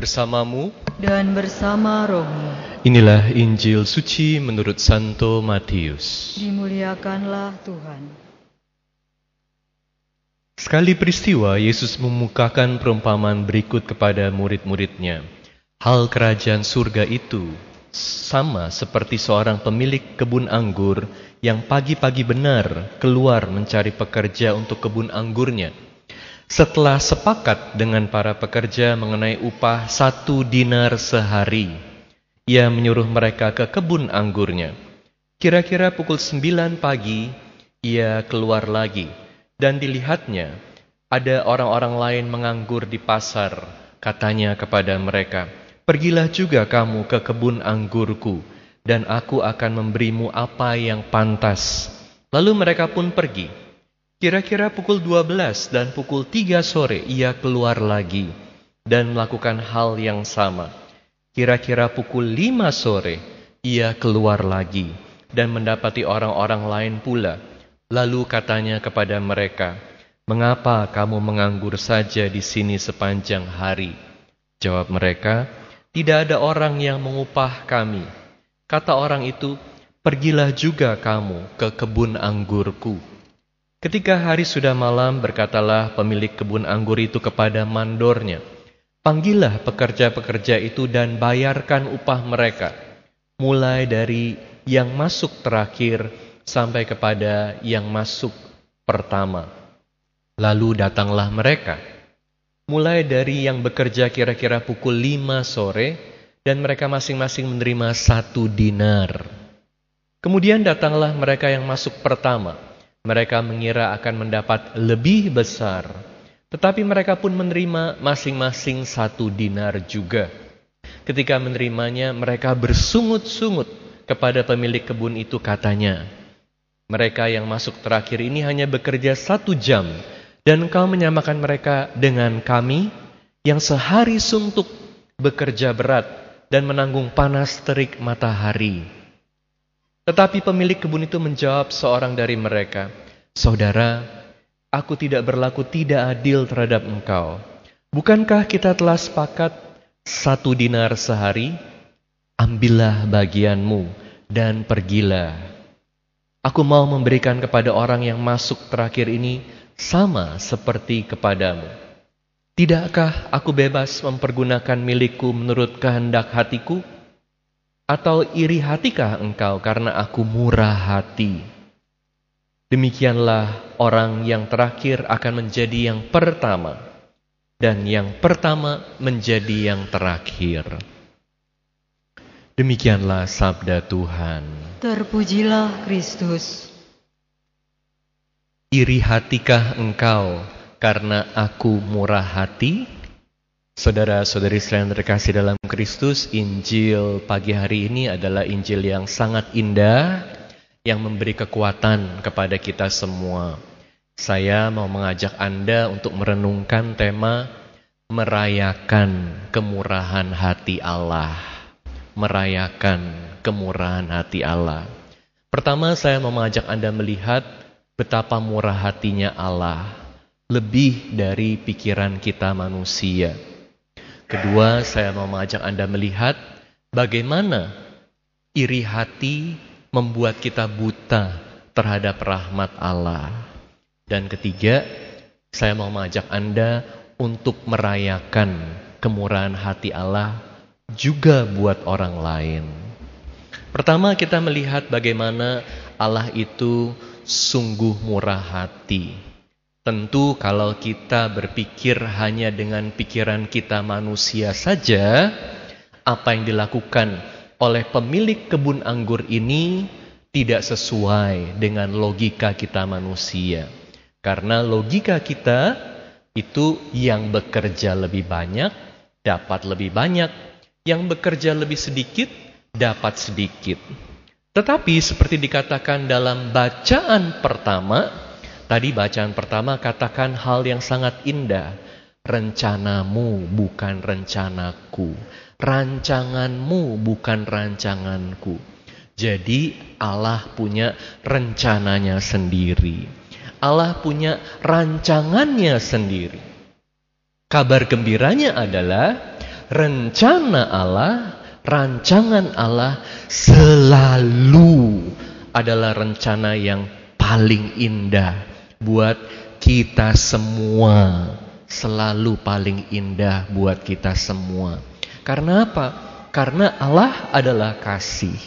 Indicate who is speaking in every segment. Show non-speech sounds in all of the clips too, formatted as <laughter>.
Speaker 1: bersamamu.
Speaker 2: dan bersama rohmu.
Speaker 1: Inilah Injil suci menurut Santo Matius.
Speaker 2: Dimuliakanlah Tuhan.
Speaker 1: Sekali peristiwa, Yesus memukakan perumpamaan berikut kepada murid-muridnya. Hal kerajaan surga itu sama seperti seorang pemilik kebun anggur yang pagi-pagi benar keluar mencari pekerja untuk kebun anggurnya. Setelah sepakat dengan para pekerja mengenai upah satu dinar sehari, ia menyuruh mereka ke kebun anggurnya. Kira-kira pukul sembilan pagi, ia keluar lagi dan dilihatnya ada orang-orang lain menganggur di pasar. Katanya kepada mereka, Pergilah juga kamu ke kebun anggurku, dan aku akan memberimu apa yang pantas. Lalu mereka pun pergi. Kira-kira pukul 12 dan pukul 3 sore ia keluar lagi dan melakukan hal yang sama. Kira-kira pukul 5 sore ia keluar lagi dan mendapati orang-orang lain pula. Lalu katanya kepada mereka, "Mengapa kamu menganggur saja di sini sepanjang hari?" Jawab mereka, "Tidak ada orang yang mengupah kami." Kata orang itu, "Pergilah juga kamu ke kebun anggurku." Ketika hari sudah malam, berkatalah pemilik kebun anggur itu kepada mandornya, Panggillah pekerja-pekerja itu dan bayarkan upah mereka, mulai dari yang masuk terakhir sampai kepada yang masuk pertama. Lalu datanglah mereka, mulai dari yang bekerja kira-kira pukul lima sore, dan mereka masing-masing menerima satu dinar. Kemudian datanglah mereka yang masuk pertama, mereka mengira akan mendapat lebih besar, tetapi mereka pun menerima masing-masing satu dinar juga. Ketika menerimanya, mereka bersungut-sungut kepada pemilik kebun itu katanya, mereka yang masuk terakhir ini hanya bekerja satu jam, dan engkau menyamakan mereka dengan kami yang sehari suntuk bekerja berat dan menanggung panas terik matahari. Tetapi pemilik kebun itu menjawab seorang dari mereka, Saudara, aku tidak berlaku tidak adil terhadap engkau. Bukankah kita telah sepakat satu dinar sehari? Ambillah bagianmu dan pergilah. Aku mau memberikan kepada orang yang masuk terakhir ini sama seperti kepadamu. Tidakkah aku bebas mempergunakan milikku menurut kehendak hatiku? Atau iri hatikah engkau karena aku murah hati? Demikianlah orang yang terakhir akan menjadi yang pertama, dan yang pertama menjadi yang terakhir. Demikianlah sabda Tuhan.
Speaker 2: Terpujilah Kristus.
Speaker 1: Iri hatikah engkau karena aku murah hati? Saudara-saudari sekalian terkasih dalam Kristus, Injil pagi hari ini adalah Injil yang sangat indah, yang memberi kekuatan kepada kita semua. Saya mau mengajak Anda untuk merenungkan tema merayakan kemurahan hati Allah. Merayakan kemurahan hati Allah. Pertama saya mau mengajak Anda melihat betapa murah hatinya Allah. Lebih dari pikiran kita manusia. Kedua, saya mau mengajak Anda melihat bagaimana iri hati membuat kita buta terhadap rahmat Allah. Dan ketiga, saya mau mengajak Anda untuk merayakan kemurahan hati Allah juga buat orang lain. Pertama, kita melihat bagaimana Allah itu sungguh murah hati. Tentu kalau kita berpikir hanya dengan pikiran kita manusia saja, apa yang dilakukan oleh pemilik kebun anggur ini tidak sesuai dengan logika kita manusia. Karena logika kita itu yang bekerja lebih banyak dapat lebih banyak, yang bekerja lebih sedikit dapat sedikit. Tetapi seperti dikatakan dalam bacaan pertama, Tadi bacaan pertama katakan hal yang sangat indah. Rencanamu bukan rencanaku. Rancanganmu bukan rancanganku. Jadi Allah punya rencananya sendiri. Allah punya rancangannya sendiri. Kabar gembiranya adalah rencana Allah, rancangan Allah selalu adalah rencana yang paling indah buat kita semua. Selalu paling indah buat kita semua. Karena apa? Karena Allah adalah kasih.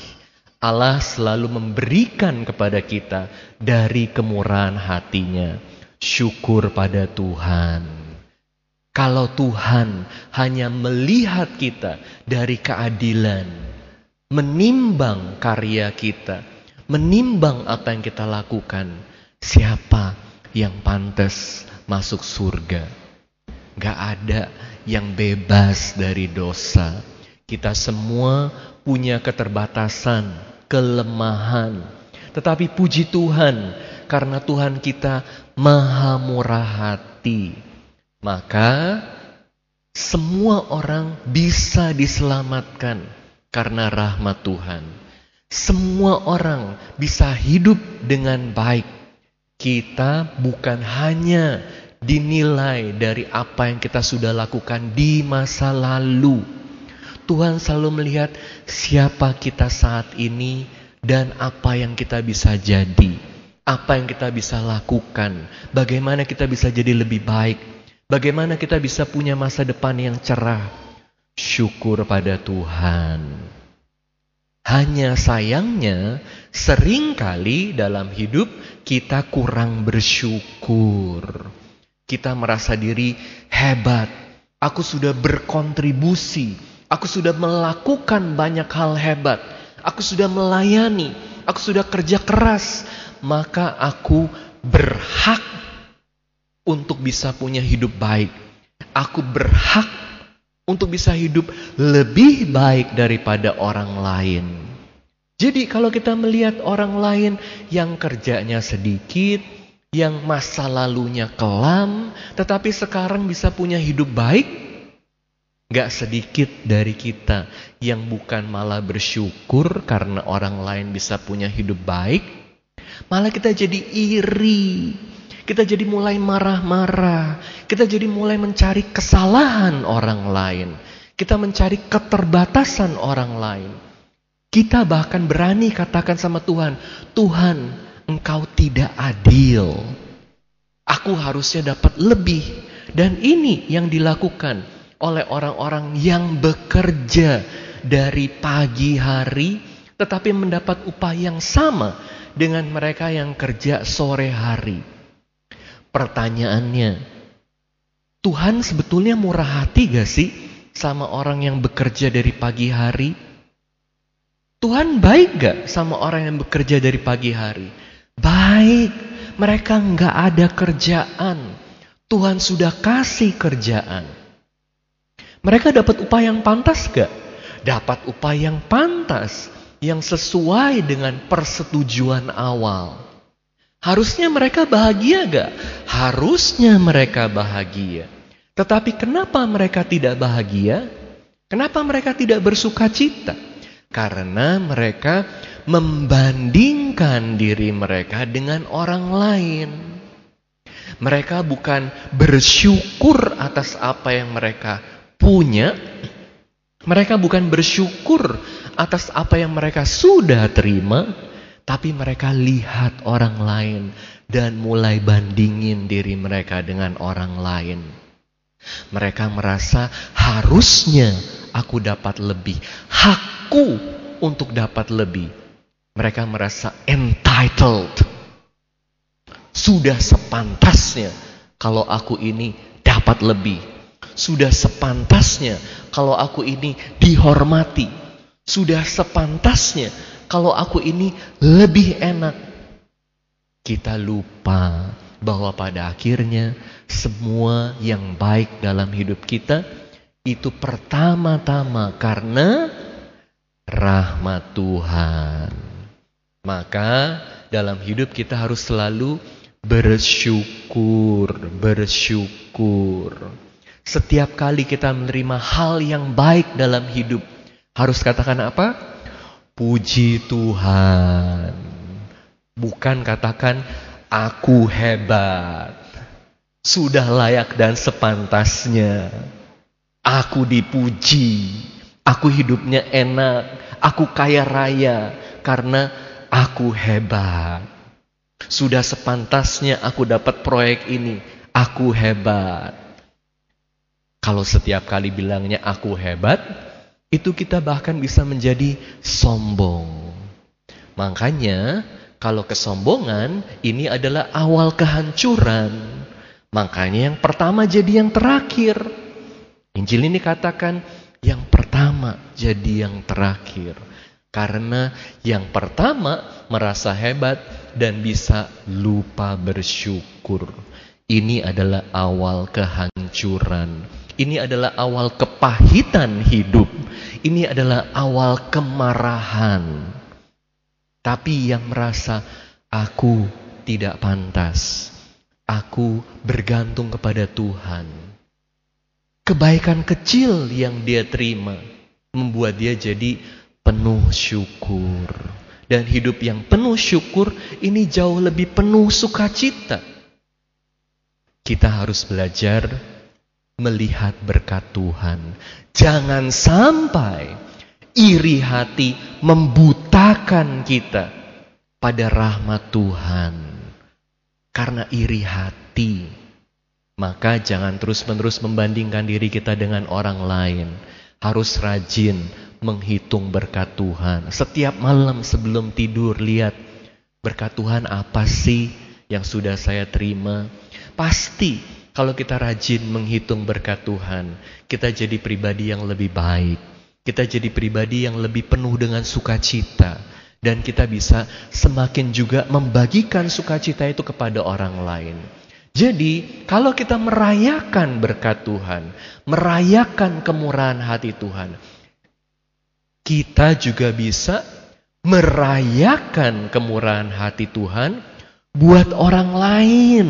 Speaker 1: Allah selalu memberikan kepada kita dari kemurahan hatinya. Syukur pada Tuhan. Kalau Tuhan hanya melihat kita dari keadilan, menimbang karya kita, menimbang apa yang kita lakukan, siapa yang pantas masuk surga? Gak ada yang bebas dari dosa. Kita semua punya keterbatasan, kelemahan. Tetapi puji Tuhan, karena Tuhan kita maha murah hati maka semua orang bisa diselamatkan karena rahmat Tuhan. Semua orang bisa hidup dengan baik. Kita bukan hanya dinilai dari apa yang kita sudah lakukan di masa lalu. Tuhan selalu melihat siapa kita saat ini dan apa yang kita bisa jadi. Apa yang kita bisa lakukan. Bagaimana kita bisa jadi lebih baik Bagaimana kita bisa punya masa depan yang cerah? Syukur pada Tuhan. Hanya sayangnya, sering kali dalam hidup kita kurang bersyukur. Kita merasa diri hebat. Aku sudah berkontribusi. Aku sudah melakukan banyak hal hebat. Aku sudah melayani. Aku sudah kerja keras. Maka aku berhak untuk bisa punya hidup baik. Aku berhak untuk bisa hidup lebih baik daripada orang lain. Jadi kalau kita melihat orang lain yang kerjanya sedikit, yang masa lalunya kelam, tetapi sekarang bisa punya hidup baik, gak sedikit dari kita yang bukan malah bersyukur karena orang lain bisa punya hidup baik, malah kita jadi iri kita jadi mulai marah-marah. Kita jadi mulai mencari kesalahan orang lain. Kita mencari keterbatasan orang lain. Kita bahkan berani katakan sama Tuhan, Tuhan, Engkau tidak adil. Aku harusnya dapat lebih. Dan ini yang dilakukan oleh orang-orang yang bekerja dari pagi hari, tetapi mendapat upah yang sama dengan mereka yang kerja sore hari. Pertanyaannya, Tuhan sebetulnya murah hati gak sih sama orang yang bekerja dari pagi hari? Tuhan baik gak sama orang yang bekerja dari pagi hari? Baik, mereka nggak ada kerjaan. Tuhan sudah kasih kerjaan. Mereka dapat upah yang pantas gak? Dapat upah yang pantas, yang sesuai dengan persetujuan awal. Harusnya mereka bahagia gak? Harusnya mereka bahagia. Tetapi kenapa mereka tidak bahagia? Kenapa mereka tidak bersuka cita? Karena mereka membandingkan diri mereka dengan orang lain. Mereka bukan bersyukur atas apa yang mereka punya. Mereka bukan bersyukur atas apa yang mereka sudah terima tapi mereka lihat orang lain dan mulai bandingin diri mereka dengan orang lain. Mereka merasa harusnya aku dapat lebih. Hakku untuk dapat lebih. Mereka merasa entitled. Sudah sepantasnya kalau aku ini dapat lebih. Sudah sepantasnya kalau aku ini dihormati. Sudah sepantasnya kalau aku ini lebih enak. Kita lupa bahwa pada akhirnya semua yang baik dalam hidup kita itu pertama-tama karena rahmat Tuhan. Maka dalam hidup kita harus selalu bersyukur, bersyukur. Setiap kali kita menerima hal yang baik dalam hidup, harus katakan apa? Puji Tuhan. Bukan katakan aku hebat. Sudah layak dan sepantasnya. Aku dipuji, aku hidupnya enak, aku kaya raya karena aku hebat. Sudah sepantasnya aku dapat proyek ini, aku hebat. Kalau setiap kali bilangnya aku hebat, itu kita bahkan bisa menjadi sombong. Makanya kalau kesombongan ini adalah awal kehancuran. Makanya yang pertama jadi yang terakhir. Injil ini katakan yang pertama jadi yang terakhir. Karena yang pertama merasa hebat dan bisa lupa bersyukur. Ini adalah awal kehancuran. Ini adalah awal kepahitan hidup. Ini adalah awal kemarahan. Tapi yang merasa aku tidak pantas. Aku bergantung kepada Tuhan Kebaikan kecil yang dia terima membuat dia jadi penuh syukur. Dan hidup yang penuh syukur ini jauh lebih penuh sukacita. Kita harus belajar melihat berkat Tuhan. Jangan sampai iri hati membutakan kita pada rahmat Tuhan. Karena iri hati maka jangan terus-menerus membandingkan diri kita dengan orang lain. Harus rajin menghitung berkat Tuhan. Setiap malam sebelum tidur lihat berkat Tuhan apa sih yang sudah saya terima. Pasti kalau kita rajin menghitung berkat Tuhan, kita jadi pribadi yang lebih baik. Kita jadi pribadi yang lebih penuh dengan sukacita. Dan kita bisa semakin juga membagikan sukacita itu kepada orang lain. Jadi, kalau kita merayakan berkat Tuhan, merayakan kemurahan hati Tuhan, kita juga bisa merayakan kemurahan hati Tuhan buat orang lain.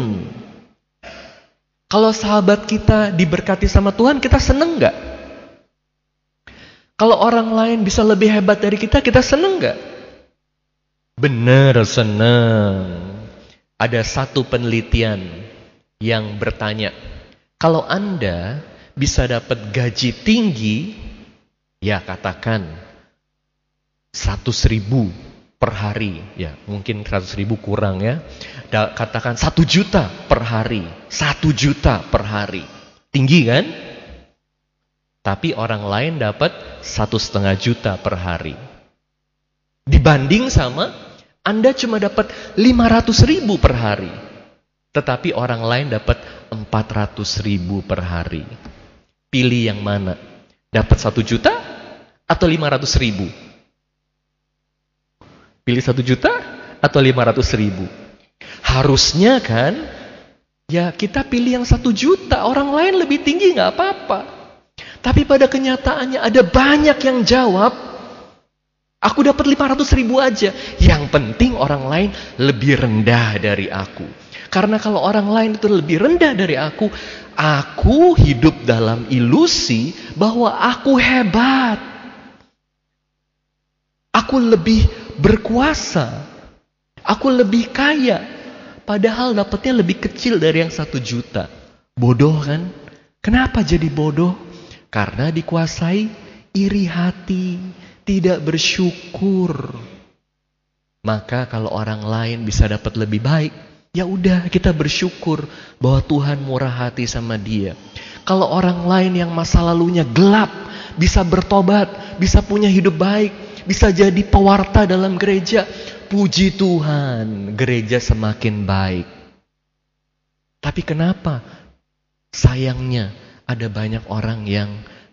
Speaker 1: Kalau sahabat kita diberkati sama Tuhan, kita seneng gak? Kalau orang lain bisa lebih hebat dari kita, kita seneng gak? Bener seneng. Ada satu penelitian yang bertanya, kalau Anda bisa dapat gaji tinggi, ya katakan 100 ribu per hari, ya mungkin 100 ribu kurang ya, da, katakan 1 juta per hari, 1 juta per hari, tinggi kan? Tapi orang lain dapat satu setengah juta per hari. Dibanding sama Anda cuma dapat 500 ribu per hari. Tetapi orang lain dapat 400 ribu per hari. Pilih yang mana? Dapat 1 juta atau 500 ribu? Pilih 1 juta atau 500 ribu? Harusnya kan, ya kita pilih yang 1 juta. Orang lain lebih tinggi nggak apa-apa. Tapi pada kenyataannya ada banyak yang jawab, Aku dapat 500 ribu aja. Yang penting orang lain lebih rendah dari aku. Karena kalau orang lain itu lebih rendah dari aku, aku hidup dalam ilusi bahwa aku hebat. Aku lebih berkuasa. Aku lebih kaya. Padahal dapatnya lebih kecil dari yang satu juta. Bodoh kan? Kenapa jadi bodoh? Karena dikuasai iri hati, tidak bersyukur. Maka kalau orang lain bisa dapat lebih baik, Ya udah kita bersyukur bahwa Tuhan murah hati sama dia. Kalau orang lain yang masa lalunya gelap bisa bertobat, bisa punya hidup baik, bisa jadi pewarta dalam gereja, puji Tuhan, gereja semakin baik. Tapi kenapa? Sayangnya ada banyak orang yang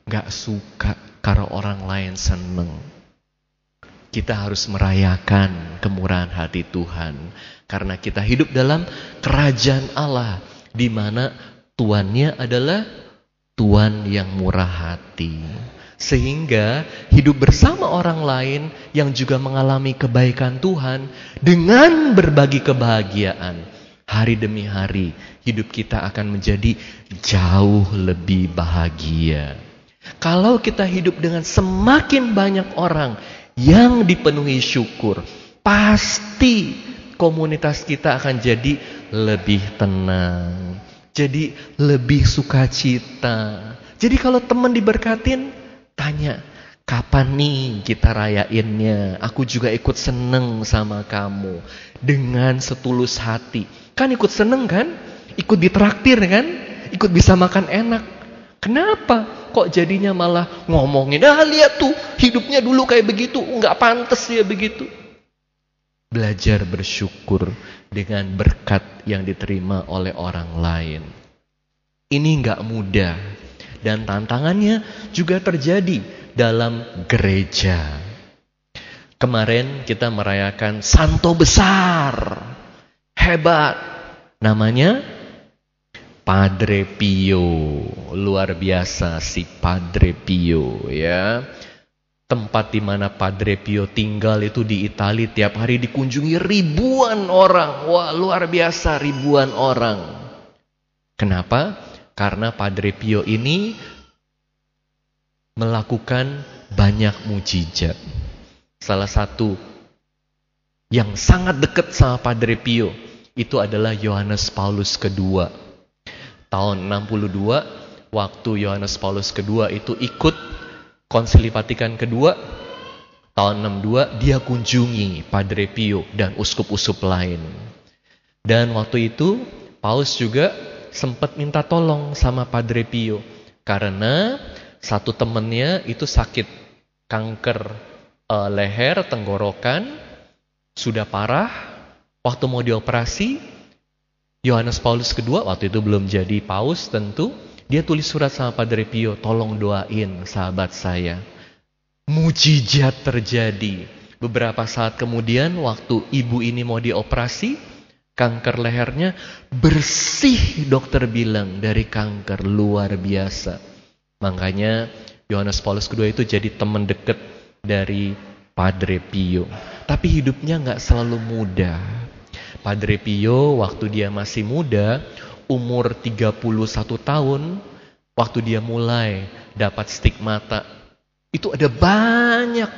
Speaker 1: gak suka kalau orang lain seneng. Kita harus merayakan kemurahan hati Tuhan. Karena kita hidup dalam kerajaan Allah. di mana tuannya adalah Tuhan yang murah hati. Sehingga hidup bersama orang lain yang juga mengalami kebaikan Tuhan. Dengan berbagi kebahagiaan. Hari demi hari hidup kita akan menjadi jauh lebih bahagia. Kalau kita hidup dengan semakin banyak orang yang dipenuhi syukur, pasti komunitas kita akan jadi lebih tenang, jadi lebih sukacita, Jadi kalau teman diberkatin, tanya, kapan nih kita rayainnya? Aku juga ikut seneng sama kamu. Dengan setulus hati. Kan ikut seneng kan? Ikut ditraktir kan? Ikut bisa makan enak. Kenapa? Kok jadinya malah ngomongin, ah lihat tuh hidupnya dulu kayak begitu. Nggak pantas ya begitu. Belajar bersyukur dengan berkat yang diterima oleh orang lain. Ini nggak mudah dan tantangannya juga terjadi dalam gereja. Kemarin kita merayakan Santo besar, hebat, namanya Padre Pio, luar biasa si Padre Pio ya. Tempat di mana Padre Pio tinggal itu di Italia tiap hari dikunjungi ribuan orang. Wah, luar biasa ribuan orang. Kenapa? Karena Padre Pio ini melakukan banyak mujizat. Salah satu yang sangat dekat sama Padre Pio itu adalah Yohanes Paulus kedua. Tahun 62 waktu Yohanes Paulus kedua itu ikut Konsili Vatikan kedua tahun 62 dia kunjungi Padre Pio dan uskup-uskup lain. Dan waktu itu Paus juga sempat minta tolong sama Padre Pio karena satu temennya itu sakit kanker uh, leher tenggorokan sudah parah waktu mau dioperasi Yohanes Paulus kedua waktu itu belum jadi paus tentu dia tulis surat sama Padre Pio, tolong doain sahabat saya. Mujizat terjadi. Beberapa saat kemudian waktu ibu ini mau dioperasi, kanker lehernya bersih dokter bilang dari kanker luar biasa. Makanya Yohanes Paulus II itu jadi teman dekat dari Padre Pio. Tapi hidupnya nggak selalu mudah. Padre Pio waktu dia masih muda umur 31 tahun, waktu dia mulai dapat stigmata, itu ada banyak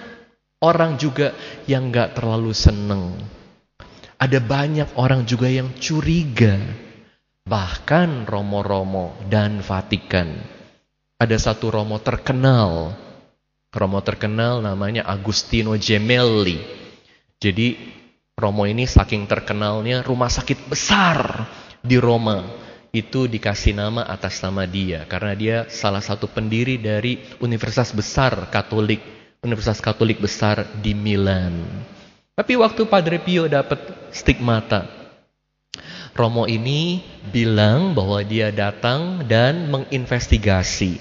Speaker 1: orang juga yang gak terlalu seneng. Ada banyak orang juga yang curiga. Bahkan Romo-Romo dan Vatikan. Ada satu Romo terkenal. Romo terkenal namanya Agustino Gemelli. Jadi Romo ini saking terkenalnya rumah sakit besar di Roma itu dikasih nama atas nama dia karena dia salah satu pendiri dari universitas besar Katolik, Universitas Katolik besar di Milan. Tapi waktu Padre Pio dapat stigmata, Romo ini bilang bahwa dia datang dan menginvestigasi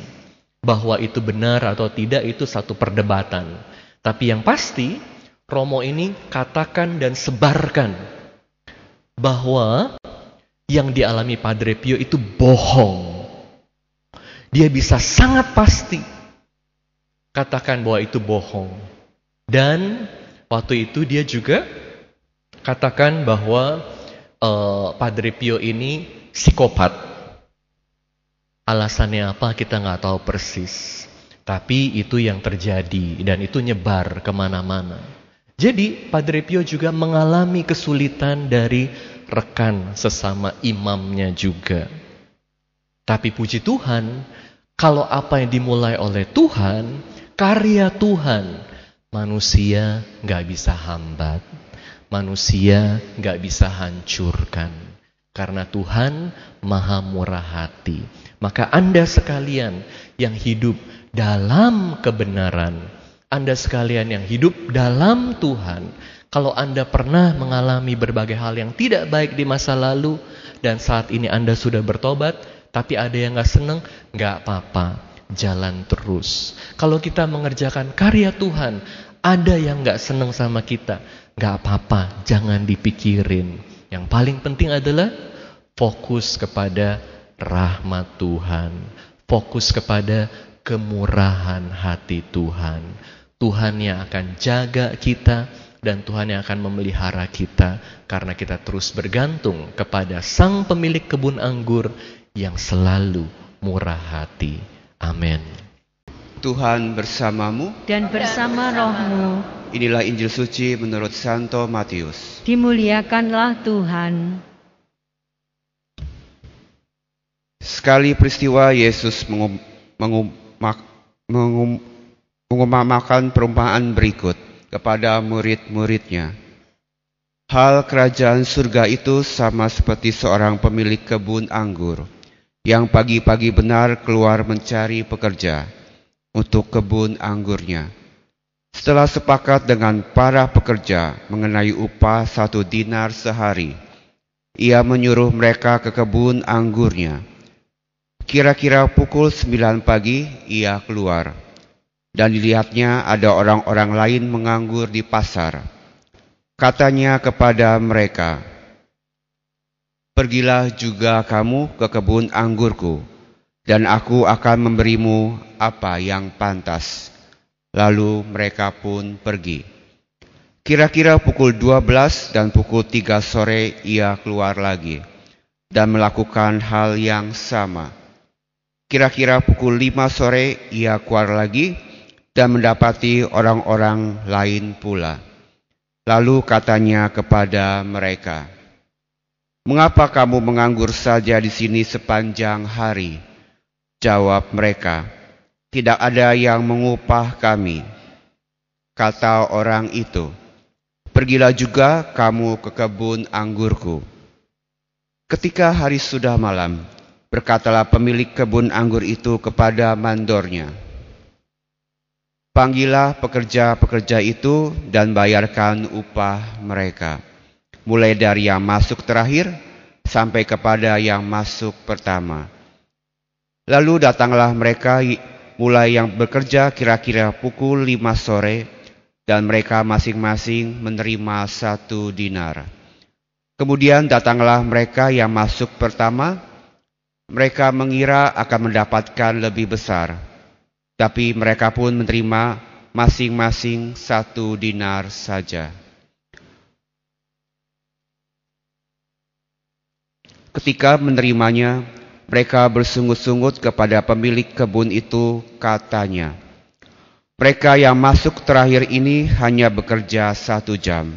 Speaker 1: bahwa itu benar atau tidak itu satu perdebatan. Tapi yang pasti Romo ini katakan dan sebarkan bahwa yang dialami Padre Pio itu bohong. Dia bisa sangat pasti katakan bahwa itu bohong. Dan waktu itu dia juga katakan bahwa uh, Padre Pio ini psikopat. Alasannya apa kita nggak tahu persis. Tapi itu yang terjadi dan itu nyebar ke mana-mana. Jadi Padre Pio juga mengalami kesulitan dari rekan sesama imamnya juga. Tapi puji Tuhan, kalau apa yang dimulai oleh Tuhan, karya Tuhan, manusia nggak bisa hambat, manusia nggak bisa hancurkan, karena Tuhan maha murah hati. Maka Anda sekalian yang hidup dalam kebenaran, Anda sekalian yang hidup dalam Tuhan, kalau Anda pernah mengalami berbagai hal yang tidak baik di masa lalu dan saat ini Anda sudah bertobat, tapi ada yang gak seneng, gak apa-apa, jalan terus. Kalau kita mengerjakan karya Tuhan, ada yang gak seneng sama kita, gak apa-apa, jangan dipikirin. Yang paling penting adalah fokus kepada rahmat Tuhan, fokus kepada kemurahan hati Tuhan. Tuhan yang akan jaga kita, dan Tuhan yang akan memelihara kita karena kita terus bergantung kepada Sang pemilik kebun anggur yang selalu murah hati. Amin.
Speaker 3: Tuhan bersamamu
Speaker 2: dan bersama rohmu.
Speaker 3: Inilah Injil suci menurut Santo Matius.
Speaker 2: Dimuliakanlah Tuhan.
Speaker 3: Sekali peristiwa Yesus mengumak, mengum, mengumamakan perumpamaan berikut kepada murid-muridnya. Hal kerajaan surga itu sama seperti seorang pemilik kebun anggur yang pagi-pagi benar keluar mencari pekerja untuk kebun anggurnya. Setelah sepakat dengan para pekerja mengenai upah satu dinar sehari, ia menyuruh mereka ke kebun anggurnya. Kira-kira pukul sembilan pagi ia keluar, dan dilihatnya ada orang-orang lain menganggur di pasar. Katanya kepada mereka, Pergilah juga kamu ke kebun anggurku, dan aku akan memberimu apa yang pantas. Lalu mereka pun pergi. Kira-kira pukul 12 dan pukul 3 sore ia keluar lagi dan melakukan hal yang sama. Kira-kira pukul 5 sore ia keluar lagi dan mendapati orang-orang lain pula. Lalu katanya kepada mereka, Mengapa kamu menganggur saja di sini sepanjang hari? Jawab mereka, Tidak ada yang mengupah kami. Kata orang itu, Pergilah juga kamu ke kebun anggurku. Ketika hari sudah malam, berkatalah pemilik kebun anggur itu kepada mandornya, Panggillah pekerja-pekerja itu dan bayarkan upah mereka mulai dari yang masuk terakhir sampai kepada yang masuk pertama. Lalu datanglah mereka mulai yang bekerja kira-kira pukul lima sore dan mereka masing-masing menerima satu dinar. Kemudian datanglah mereka yang masuk pertama, mereka mengira akan mendapatkan lebih besar, tapi mereka pun menerima masing-masing satu dinar saja. Ketika menerimanya, mereka bersungut-sungut kepada pemilik kebun itu, katanya, Mereka yang masuk terakhir ini hanya bekerja satu jam,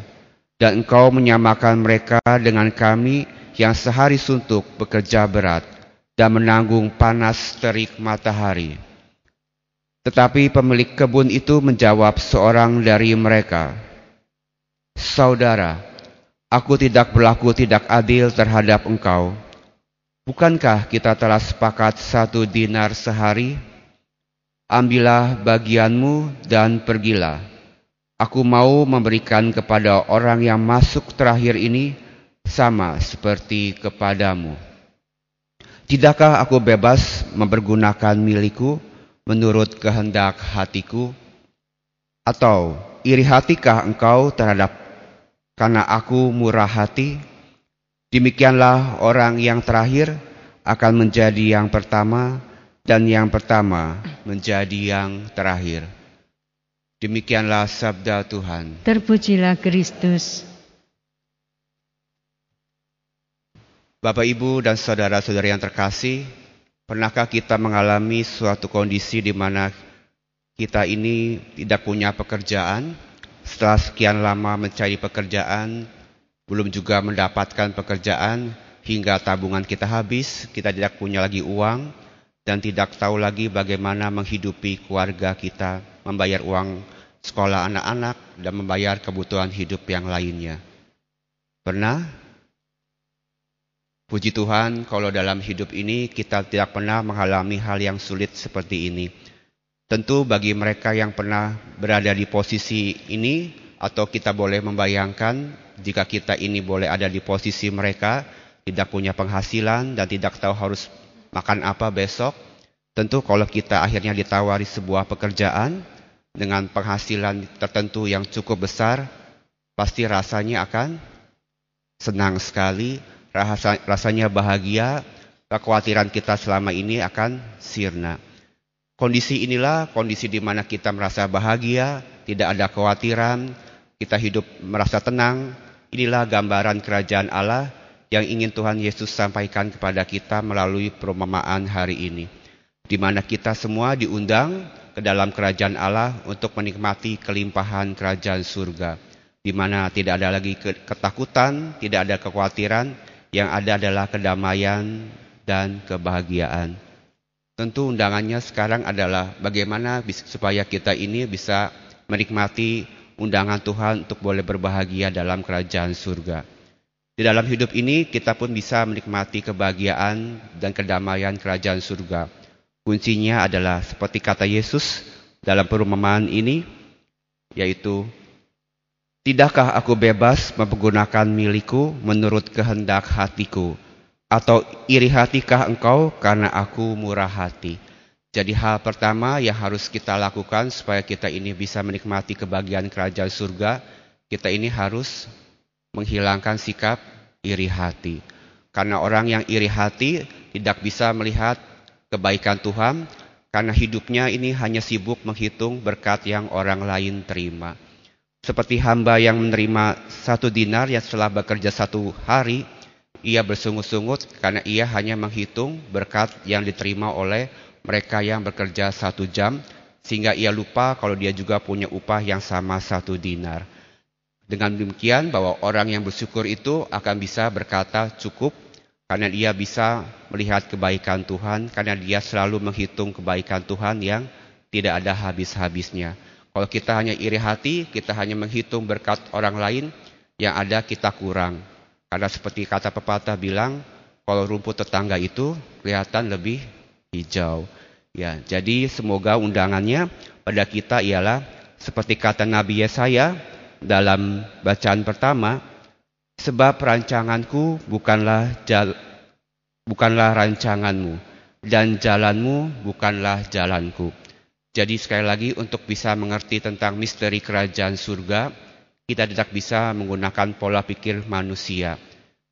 Speaker 3: dan engkau menyamakan mereka dengan kami yang sehari suntuk bekerja berat dan menanggung panas terik matahari. Tetapi pemilik kebun itu menjawab seorang dari mereka, Saudara, Aku tidak berlaku tidak adil terhadap engkau. Bukankah kita telah sepakat satu dinar sehari? Ambillah bagianmu dan pergilah. Aku mau memberikan kepada orang yang masuk terakhir ini sama seperti kepadamu. Tidakkah aku bebas mempergunakan milikku menurut kehendak hatiku? Atau iri hatikah engkau terhadap karena aku murah hati, demikianlah orang yang terakhir akan menjadi yang pertama dan yang pertama menjadi yang terakhir. Demikianlah sabda Tuhan.
Speaker 2: Terpujilah Kristus.
Speaker 3: Bapak, Ibu, dan saudara-saudari yang terkasih, pernahkah kita mengalami suatu kondisi di mana kita ini tidak punya pekerjaan, setelah sekian lama mencari pekerjaan, belum juga mendapatkan pekerjaan, hingga tabungan kita habis, kita tidak punya lagi uang, dan tidak tahu lagi bagaimana menghidupi keluarga kita, membayar uang sekolah anak-anak, dan membayar kebutuhan hidup yang lainnya. Pernah? Puji Tuhan, kalau dalam hidup ini kita tidak pernah mengalami hal yang sulit seperti ini. Tentu bagi mereka yang pernah berada di posisi ini atau kita boleh membayangkan jika kita ini boleh ada di posisi mereka tidak punya penghasilan dan tidak tahu harus makan apa besok. Tentu kalau kita akhirnya ditawari sebuah pekerjaan dengan penghasilan tertentu yang cukup besar, pasti rasanya akan senang sekali, rasanya bahagia, kekhawatiran kita selama ini akan sirna. Kondisi inilah kondisi di mana kita merasa bahagia, tidak ada kekhawatiran, kita hidup merasa tenang. Inilah gambaran kerajaan Allah yang ingin Tuhan Yesus sampaikan kepada kita melalui perumpamaan hari ini. Di mana kita semua diundang ke dalam kerajaan Allah untuk menikmati kelimpahan kerajaan surga. Di mana tidak ada lagi ketakutan, tidak ada kekhawatiran, yang ada adalah kedamaian dan kebahagiaan. Tentu undangannya sekarang adalah bagaimana supaya kita ini bisa menikmati undangan Tuhan untuk boleh berbahagia dalam kerajaan surga. Di dalam hidup ini kita pun bisa menikmati kebahagiaan dan kedamaian kerajaan surga. Kuncinya adalah seperti kata Yesus dalam perumpamaan ini, yaitu Tidakkah aku bebas menggunakan milikku menurut kehendak hatiku? Atau iri hatikah engkau karena aku murah hati? Jadi hal pertama yang harus kita lakukan supaya kita ini bisa menikmati kebahagiaan kerajaan surga, kita ini harus menghilangkan sikap iri hati. Karena orang yang iri hati tidak bisa melihat kebaikan Tuhan, karena hidupnya ini hanya sibuk menghitung berkat yang orang lain terima. Seperti hamba yang menerima satu dinar yang setelah bekerja satu hari, ia bersungut-sungut karena ia hanya menghitung berkat yang diterima oleh mereka yang bekerja satu jam, sehingga ia lupa kalau dia juga punya upah yang sama satu dinar. Dengan demikian bahwa orang yang bersyukur itu akan bisa berkata cukup karena dia bisa melihat kebaikan Tuhan, karena dia selalu menghitung kebaikan Tuhan yang tidak ada habis-habisnya. Kalau kita hanya iri hati, kita hanya menghitung berkat orang lain, yang ada kita kurang. Karena seperti kata pepatah bilang, kalau rumput tetangga itu kelihatan lebih hijau. Ya, jadi semoga undangannya pada kita ialah seperti kata Nabi Yesaya dalam bacaan pertama, sebab rancanganku bukanlah jal, bukanlah rancanganmu dan jalanmu bukanlah jalanku. Jadi sekali lagi untuk bisa mengerti tentang misteri kerajaan surga, kita tidak bisa menggunakan pola pikir manusia.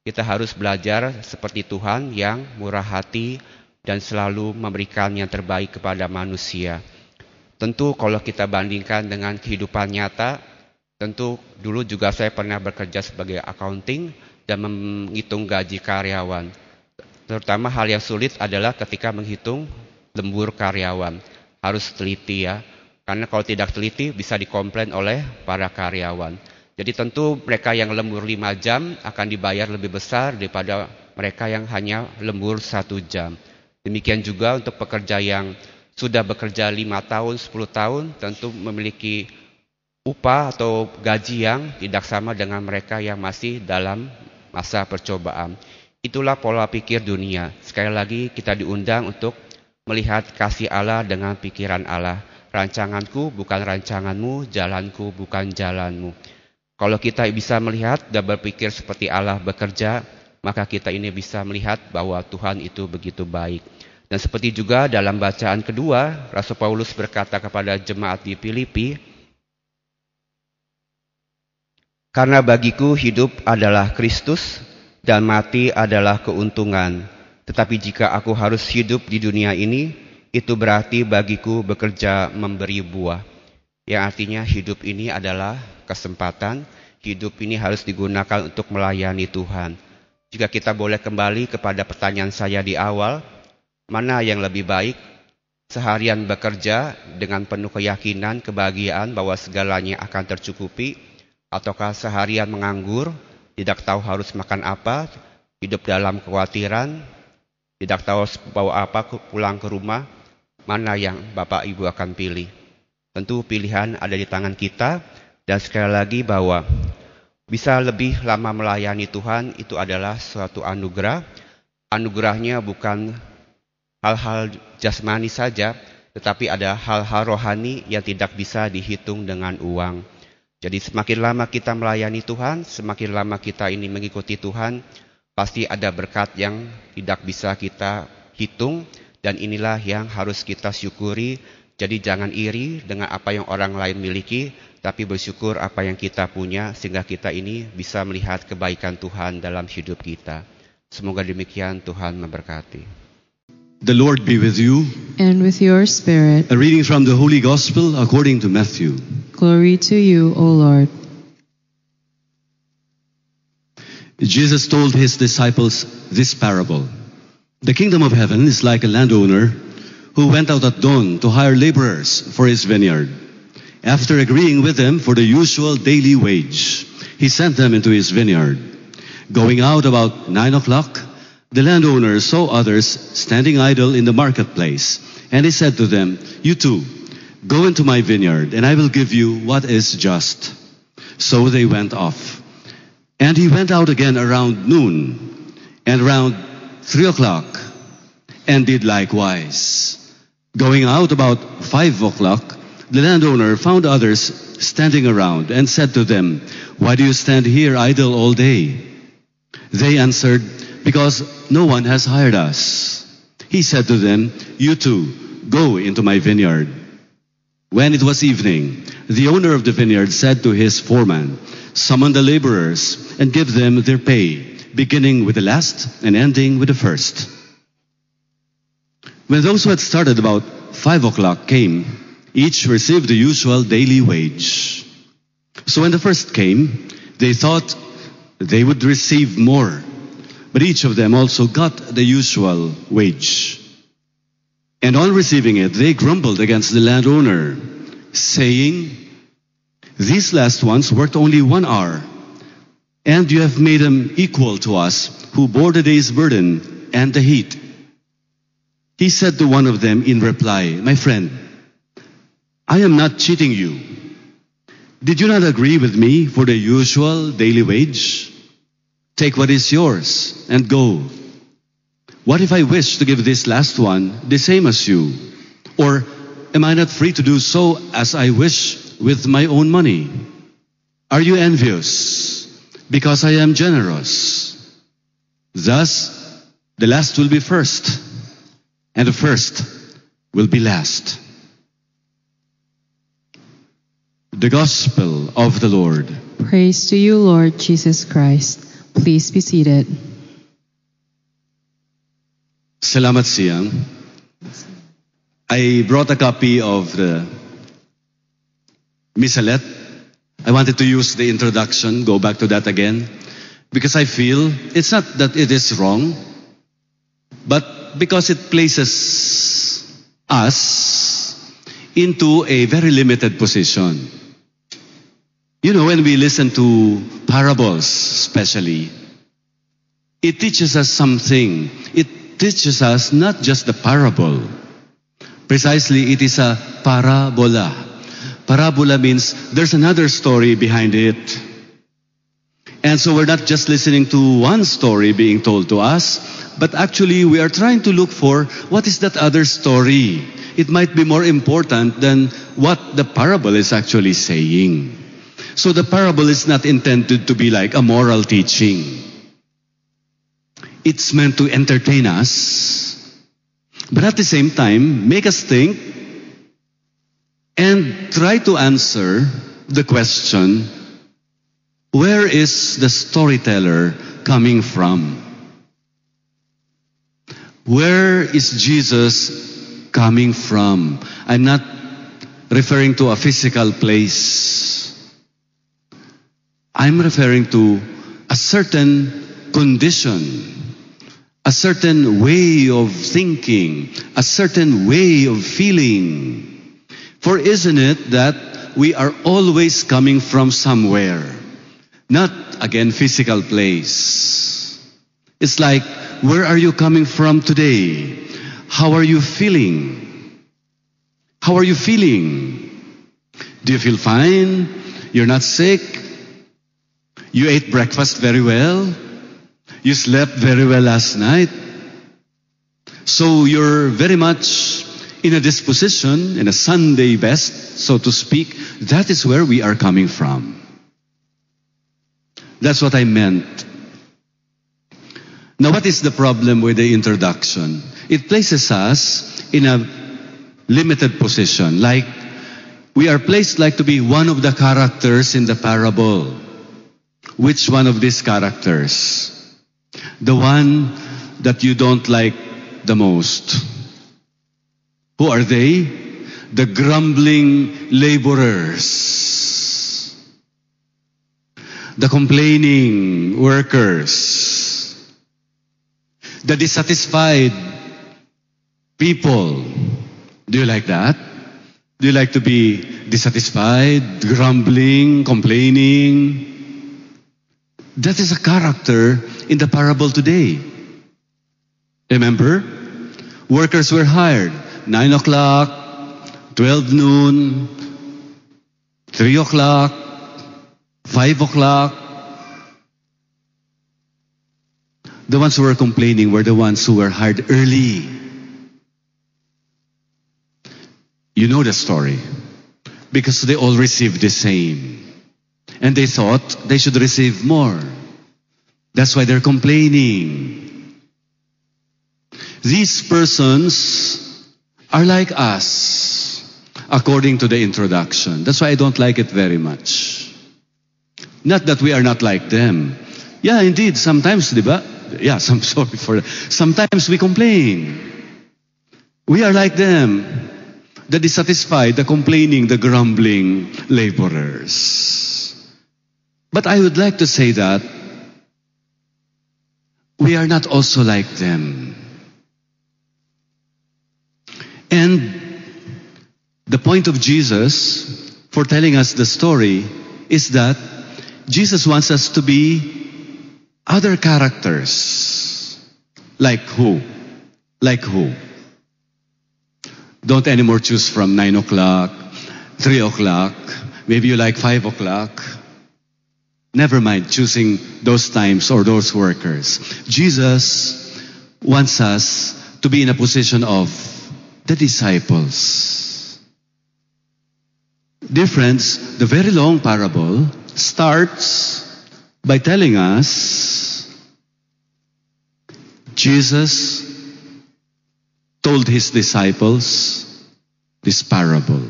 Speaker 3: Kita harus belajar seperti Tuhan yang murah hati dan selalu memberikan yang terbaik kepada manusia. Tentu kalau kita bandingkan dengan kehidupan nyata, tentu dulu juga saya pernah bekerja sebagai accounting dan menghitung gaji karyawan. Terutama hal yang sulit adalah ketika menghitung lembur karyawan harus teliti ya. Karena kalau tidak teliti bisa dikomplain oleh para karyawan. Jadi tentu mereka yang lembur 5 jam akan dibayar lebih besar daripada mereka yang hanya lembur satu jam. Demikian juga untuk pekerja yang sudah bekerja 5 tahun, 10 tahun tentu memiliki upah atau gaji yang tidak sama dengan mereka yang masih dalam masa percobaan. Itulah pola pikir dunia. Sekali lagi kita diundang untuk melihat kasih Allah dengan pikiran Allah. Rancanganku bukan rancanganmu, jalanku bukan jalanmu. Kalau kita bisa melihat dan berpikir seperti Allah bekerja, maka kita ini bisa melihat bahwa Tuhan itu begitu baik. Dan seperti juga dalam bacaan kedua, Rasul Paulus berkata kepada jemaat di Filipi, Karena bagiku hidup adalah Kristus dan mati adalah keuntungan. Tetapi jika aku harus hidup di dunia ini, itu berarti bagiku bekerja memberi buah. Yang artinya hidup ini adalah kesempatan, hidup ini harus digunakan untuk melayani Tuhan. Jika kita boleh kembali kepada pertanyaan saya di awal, mana yang lebih baik? Seharian bekerja dengan penuh keyakinan, kebahagiaan bahwa segalanya akan tercukupi, ataukah seharian menganggur, tidak tahu harus makan apa, hidup dalam kekhawatiran, tidak tahu bawa apa pulang ke rumah, mana yang Bapak Ibu akan pilih. Tentu pilihan ada di tangan kita dan sekali lagi bahwa bisa lebih lama melayani Tuhan itu adalah suatu anugerah. Anugerahnya bukan hal-hal jasmani saja, tetapi ada hal-hal rohani yang tidak bisa dihitung dengan uang. Jadi semakin lama kita melayani Tuhan, semakin lama kita ini mengikuti Tuhan, Pasti ada berkat yang tidak bisa kita hitung dan inilah yang harus kita syukuri. Jadi jangan iri dengan apa yang orang lain miliki, tapi bersyukur apa yang kita punya sehingga kita ini bisa melihat kebaikan Tuhan dalam hidup kita. Semoga demikian Tuhan memberkati.
Speaker 4: The Lord be with you.
Speaker 2: And with your spirit.
Speaker 4: A reading from the Holy Gospel according to Matthew.
Speaker 2: Glory to you, O Lord.
Speaker 4: Jesus told his disciples this parable. The kingdom of heaven is like a landowner who went out at dawn to hire laborers for his vineyard. After agreeing with them for the usual daily wage, he sent them into his vineyard. Going out about nine o'clock, The landowner saw others standing idle in the marketplace, and he said to them, You too, go into my vineyard, and I will give you what is just. So they went off. And he went out again around noon, and around three o'clock, and did likewise. Going out about five o'clock, the landowner found others standing around and said to them, Why do you stand here idle all day? They answered, Because no one has hired us. He said to them, You too, go into my vineyard. When it was evening, the owner of the vineyard said to his foreman, Summon the laborers and give them their pay, beginning with the last and ending with the first. When those who had started about five o'clock came, each received the usual daily wage. So when the first came, they thought they would receive more, but each of them also got the usual wage. And on receiving it, they grumbled against the landowner, saying, These last ones worked only one hour, and you have made him equal to us who bore the day's burden and the heat. He said to one of them in reply, My friend, I am not cheating you. Did you not agree with me for the usual daily wage? Take what is yours and go. What if I wish to give this last one the same as you? Or am I not free to do so as I wish with my own money? Are you envious because I am generous? Thus, the last will be first, and the first will be last. The Gospel of the Lord.
Speaker 2: Praise to you, Lord Jesus Christ. Please be seated.
Speaker 4: Salamat siyang. I brought a copy of the Missalet. I wanted to use the introduction, go back to that again, because I feel it's not that it is wrong, but because it places us into a very limited position. You know, when we listen to parables, especially, it teaches us something. It teaches us not just the parable. Precisely, it is a parabola. Parabola means there's another story behind it. And so we're not just listening to one story being told to us, but actually we are trying to look for what is that other story. It might be more important than what the parable is actually saying. So the parable is not intended to be like a moral teaching. It's meant to entertain us, but at the same time, make us think and try to answer the question where is the storyteller coming from? Where is Jesus coming from? I'm not referring to a physical place. I'm referring to a certain condition, a certain way of thinking, a certain way of feeling. For isn't it that we are always coming from somewhere, not again physical place? It's like, where are you coming from today? How are you feeling? How are you feeling? Do you feel fine? You're not sick? You ate breakfast very well? You slept very well last night? So you're very much in a disposition, in a Sunday best, so to speak. That is where we are coming from. That's what I meant. Now, what is the problem with the introduction? It places us in a limited position, like we are placed like to be one of the characters in the parable. Which one of these characters? The one that you don't like the most. Who are they? The grumbling laborers. The complaining workers. The dissatisfied people. Do you like that? Do you like to be dissatisfied, grumbling, complaining? That is a character in the parable today. Remember? Workers were hired 9 o'clock, 12 noon, 3 o'clock, 5 o'clock. The ones who were complaining were the ones who were hired early. You know the story. Because they all received the same. And they thought they should receive more. That's why they're complaining. These persons are like us, according to the introduction. That's why I don't like it very much. Not that we are not like them. Yeah, indeed, sometimes, diba? Yeah, <laughs> I'm sorry for that. Sometimes we complain. We are like them. The dissatisfied, the complaining, the grumbling laborers. But I would like to say that we are not also like them. And the point of Jesus for telling us the story is that Jesus wants us to be other characters. Like who? Like who? Don't anymore choose from 9 o'clock, 3 o'clock, maybe you like 5 o'clock. Never mind choosing those times or those workers. Jesus wants us to be in a position of the disciples. Dear friends, the very long parable starts by telling us Jesus told his disciples this parable.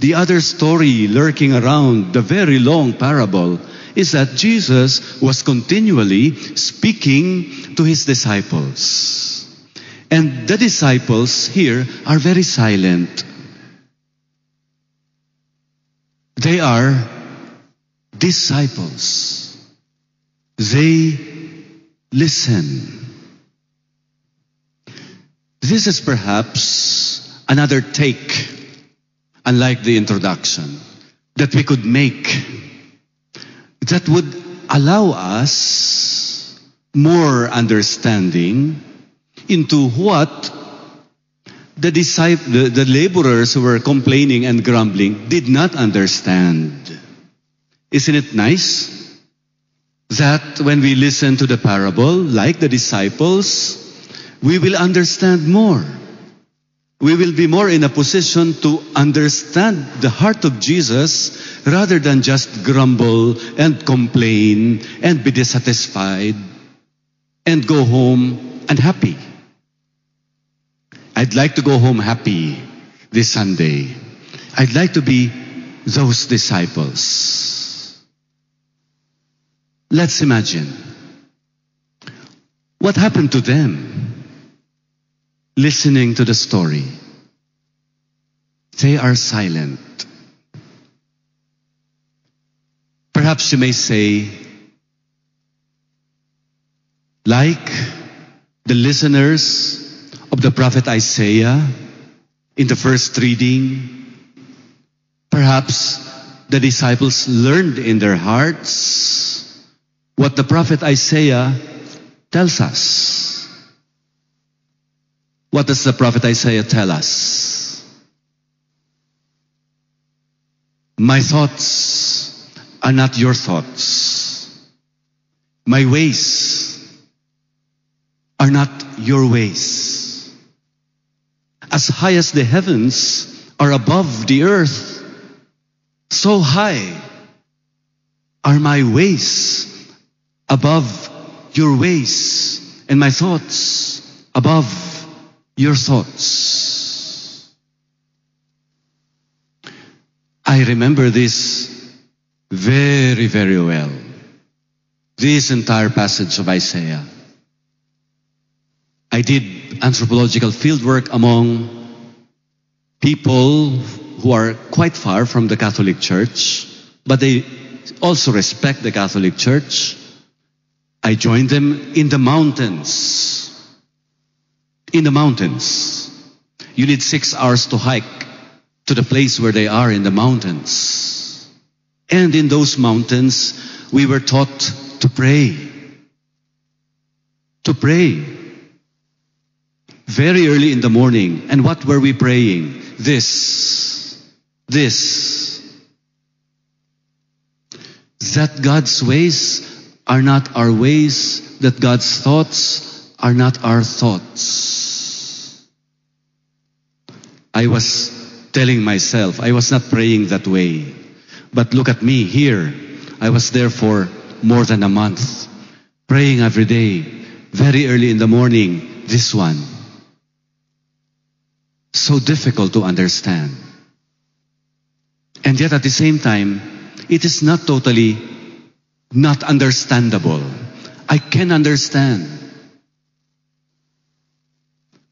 Speaker 4: The other story lurking around the very long parable is that Jesus was continually speaking to his disciples. And the disciples here are very silent. They are disciples. They listen. This is perhaps another take, unlike the introduction, that we could make that would allow us more understanding into what the, disciples, the, the laborers who were complaining and grumbling did not understand. Isn't it nice that when we listen to the parable, like the disciples, we will understand more. We will be more in a position to understand the heart of Jesus rather than just grumble and complain and be dissatisfied and go home unhappy. I'd like to go home happy this Sunday. I'd like to be those disciples. Let's imagine what happened to them listening to the story. They are silent. Perhaps you may say, like the listeners of the prophet Isaiah in the first reading, perhaps the disciples learned in their hearts what the prophet Isaiah tells us. What does the prophet Isaiah tell us? My thoughts are not your thoughts. My ways are not your ways. As high as the heavens are above the earth, so high are my ways above your ways, and my thoughts above your thoughts. I remember this very, very well. This entire passage of Isaiah. I did anthropological fieldwork among people who are quite far from the Catholic Church, but they also respect the Catholic Church. I joined them in the mountains. In the mountains. You need six hours to hike to the place where they are in the mountains. And in those mountains, we were taught to pray. To pray. Very early in the morning. And what were we praying? This. This. That God's ways are not our ways, that God's thoughts are not our thoughts. I was telling myself, I was not praying that way. But look at me here. I was there for more than a month, praying every day, very early in the morning, this one. So difficult to understand. And yet at the same time, it is not totally not understandable. I can understand.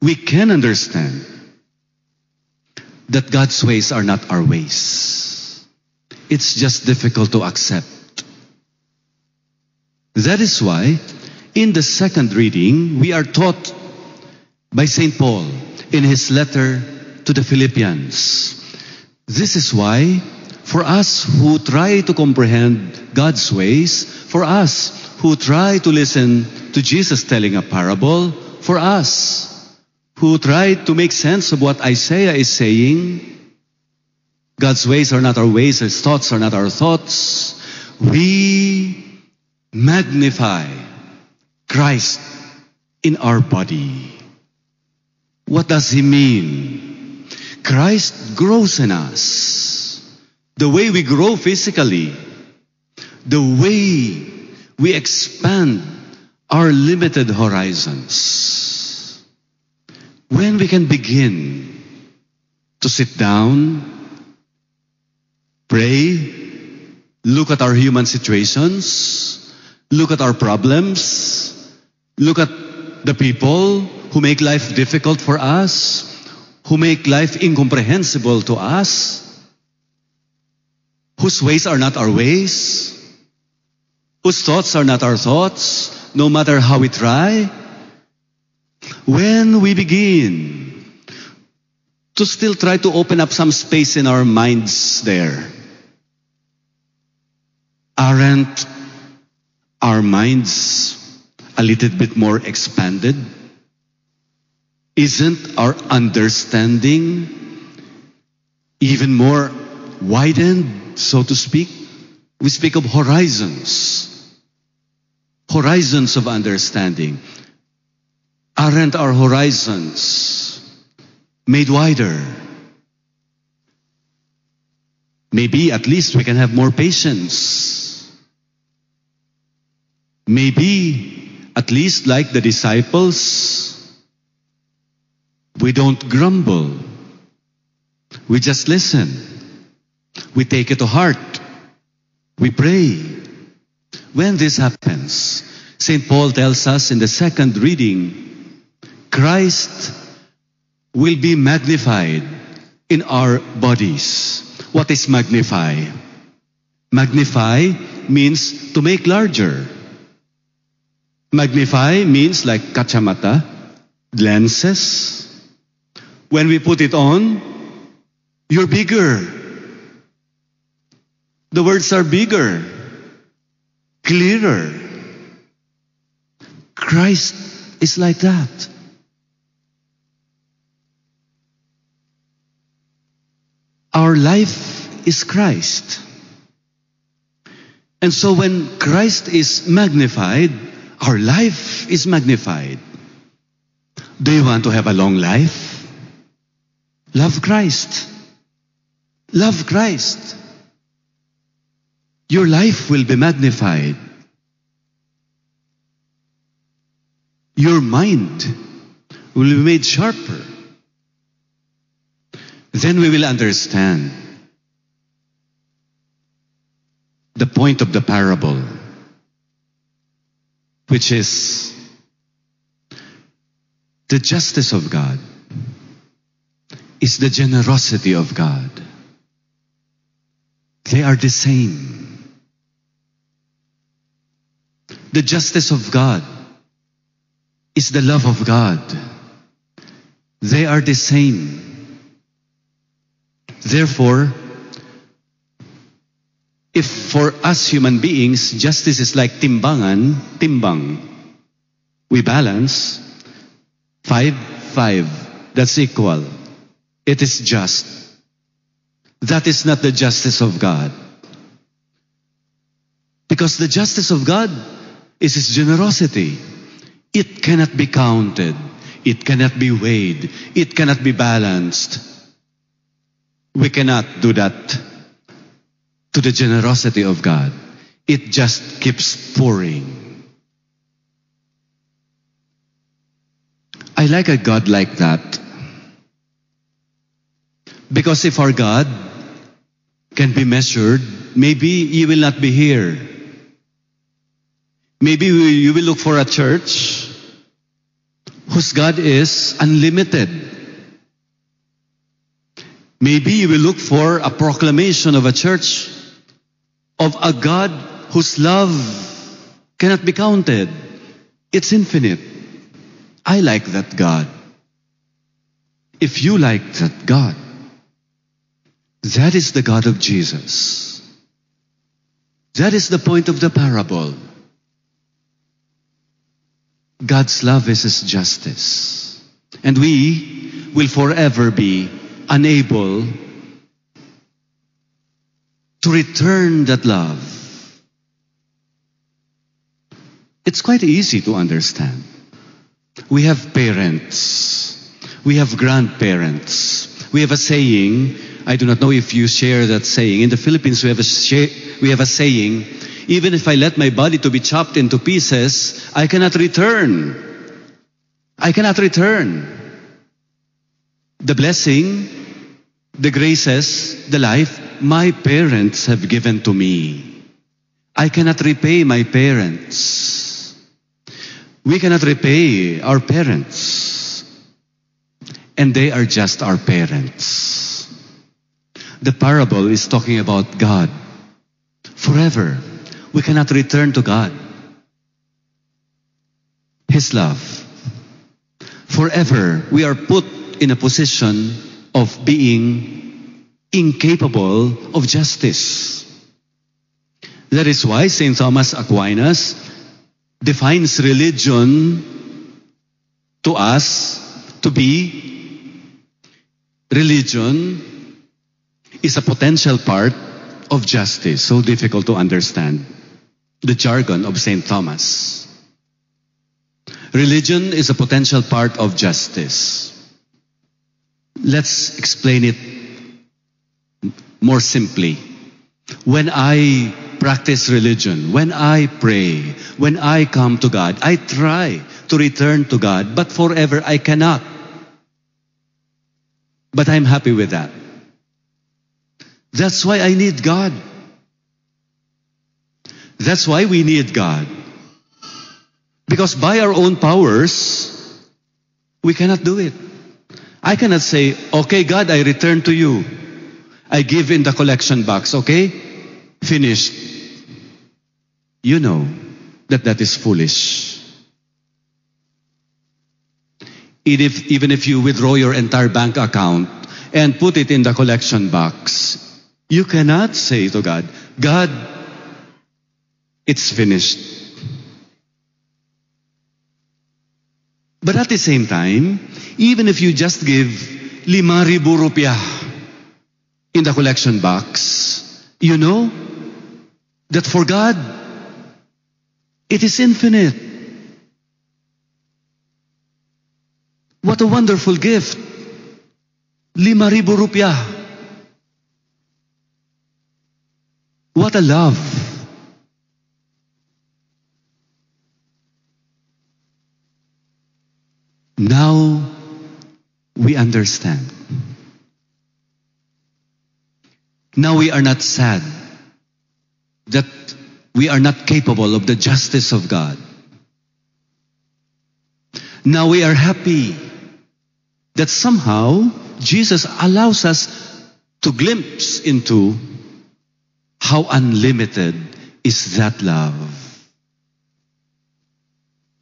Speaker 4: We can understand that God's ways are not our ways. It's just difficult to accept. That is why, in the second reading, we are taught by St. Paul in his letter to the Philippians. This is why, for us who try to comprehend God's ways, for us who try to listen to Jesus telling a parable, for us who try to make sense of what Isaiah is saying, God's ways are not our ways, His thoughts are not our thoughts. We magnify Christ in our body. What does he mean? Christ grows in us. The way we grow physically, the way we expand our limited horizons. When we can begin to sit down, pray, look at our human situations, look at our problems, look at the people who make life difficult for us, who make life incomprehensible to us, whose ways are not our ways, whose thoughts are not our thoughts, no matter how we try. When we begin to still try to open up some space in our minds there, aren't our minds a little bit more expanded? Isn't our understanding even more widened, so to speak? We speak of horizons. Horizons of understanding. Aren't our horizons made wider? Maybe at least we can have more patience. Maybe at least like the disciples, we don't grumble. We just listen. We take it to heart. We pray. When this happens, St. Paul tells us in the second reading, Christ will be magnified in our bodies. What is magnify? Magnify means to make larger. Magnify means like kachamata, lenses. When we put it on, you're bigger. The words are bigger, clearer. Christ is like that. Our life is Christ. And so when Christ is magnified, our life is magnified. Do you want to have a long life? Love Christ. Love Christ. Your life will be magnified. Your mind will be made sharper. Then we will understand the point of the parable, which is the justice of God is the generosity of God. They are the same. The justice of God is the love of God. They are the same. Therefore, if for us human beings, justice is like timbangan, timbang, we balance, five five. That's equal. It is just. That is not the justice of God. Because the justice of God is His generosity. It cannot be counted. It cannot be weighed. It cannot be balanced. We cannot do that to the generosity of God. It just keeps pouring. I like a God like that. Because if our God can be measured, maybe you will not be here. Maybe you will look for a church whose God is unlimited. Maybe you will look for a proclamation of a church of a God whose love cannot be counted. It's infinite. I like that God. If you like that God, that is the God of Jesus. That is the point of the parable. God's love is His justice. And we will forever be unable to return that love. It's quite easy to understand. We have parents. We have grandparents. We have a saying. I do not know if you share that saying. In the Philippines, we have a, sh- we have a saying. Even if I let my body to be chopped into pieces, I cannot return. I cannot return. The blessing, the graces, the life, my parents have given to me. I cannot repay my parents. We cannot repay our parents. And they are just our parents. The parable is talking about God. Forever, we cannot return to God. His love. Forever, we are put in a position of being incapable of justice. That is why St. Thomas Aquinas defines religion to us to be religion is a potential part of justice. So difficult to understand. The jargon of St. Thomas. Religion is a potential part of justice. Let's explain it more simply. When I practice religion, when I pray, when I come to God, I try to return to God, but forever I cannot. But I'm happy with that. That's why I need God. That's why we need God. Because by our own powers, we cannot do it. I cannot say, okay, God, I return to you. I give in the collection box, okay? Finished. You know that that is foolish. Even if, even if you withdraw your entire bank account and put it in the collection box, you cannot say to God, God, it's finished. But at the same time, even if you just give lima ribu rupiah in the collection box, you know that for God, it is infinite. What a wonderful gift. Lima ribu rupiah. What a love. Now we understand. Now we are not sad that we are not capable of the justice of God. Now we are happy that somehow Jesus allows us to glimpse into how unlimited is that love.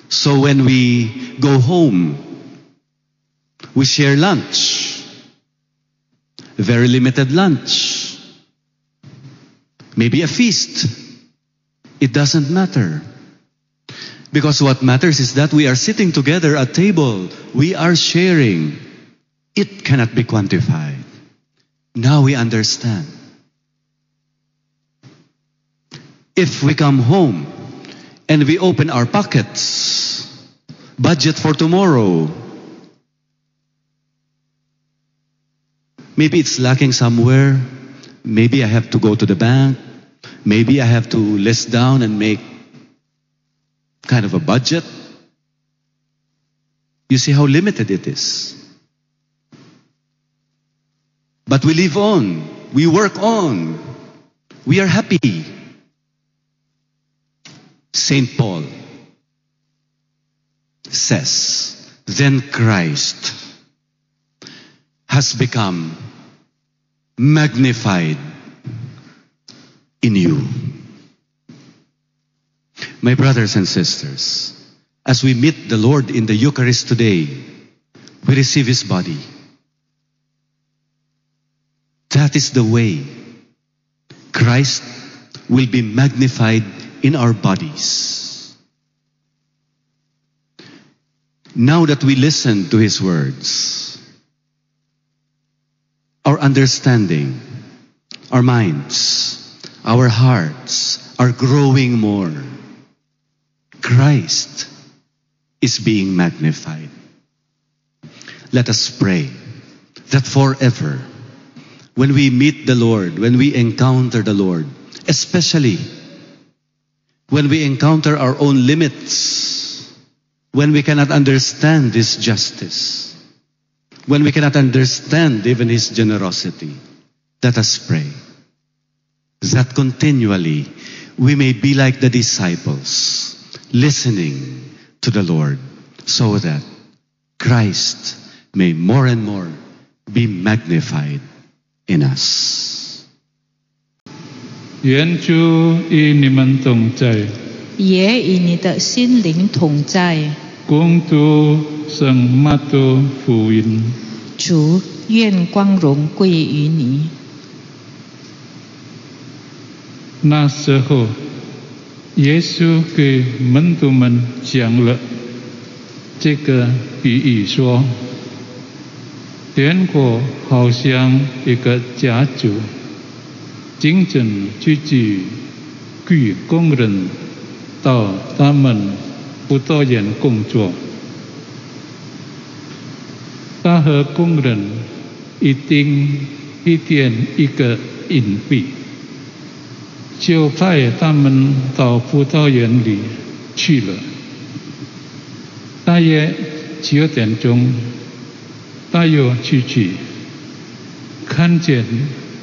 Speaker 4: So when we go home, we share lunch, very limited lunch, maybe a feast. It doesn't matter. Because what matters is that we are sitting together at table. We are sharing. It cannot be quantified. Now we understand. If we come home and we open our pockets, budget for tomorrow, maybe it's lacking somewhere. Maybe I have to go to the bank. Maybe I have to list down and make kind of a budget. You see how limited it is. But we live on. We work on. We are happy. St. Paul says, then Christ has become magnified in you. My brothers and sisters, as we meet the Lord in the Eucharist today, we receive His body. That is the way Christ will be magnified in our bodies. Now that we listen to His words, our understanding, our minds, our hearts are growing more. Christ is being magnified. Let us pray that forever, when we meet the Lord, when we encounter the Lord, especially when we encounter our own limits, when we cannot understand His justice, when we cannot understand even His generosity, let us pray that continually we may be like the disciples, listening to the Lord, so that Christ may more and more be magnified in us.
Speaker 5: 愿主与你们同在，
Speaker 6: 也与你的心灵同在。
Speaker 5: 共读圣马窦福音。
Speaker 6: 主，愿光荣归于你。
Speaker 5: 那时候，耶稣给门徒们讲了这个比喻，说：天国好像一个家族，竞争聚集雇工人到他们辅导员工作。他和工人一定一点一个硬币。就派他们到葡萄园里去了。大约九点钟，他又出去，看见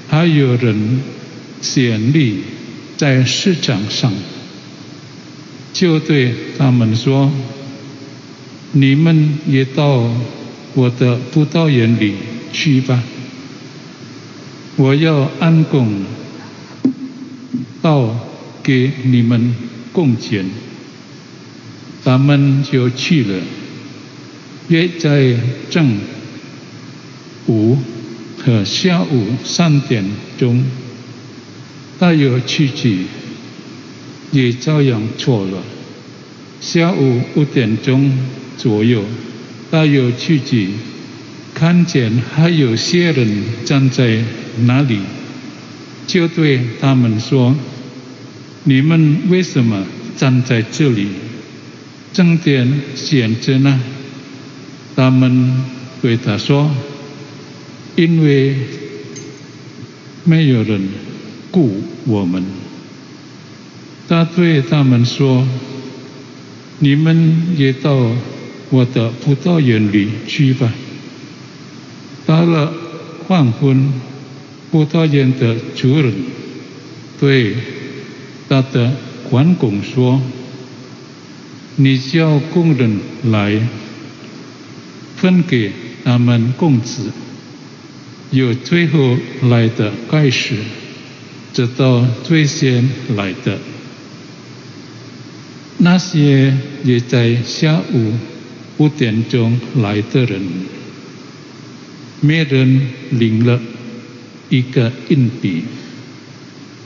Speaker 5: 还有人显利在市场上，就对他们说：“你们也到我的葡萄园里去吧，我要安供。”到给你们贡献，他们就去了。约在正午和下午三点钟，大约去去，也照样错了。下午五点钟左右，大约去去，看见还有些人站在那里。就对他们说：“你们为什么站在这里？正点闲着呢？”他们对他说：“因为没有人雇我们。”他对他们说：“你们也到我的葡萄园里去吧。”到了黄昏。葡萄园的主人对他的管工说：“你叫工人来分给他们工资，有最后来的开始，直到最先来的。那些也在下午五点钟来的人，没人领了。”一个硬币，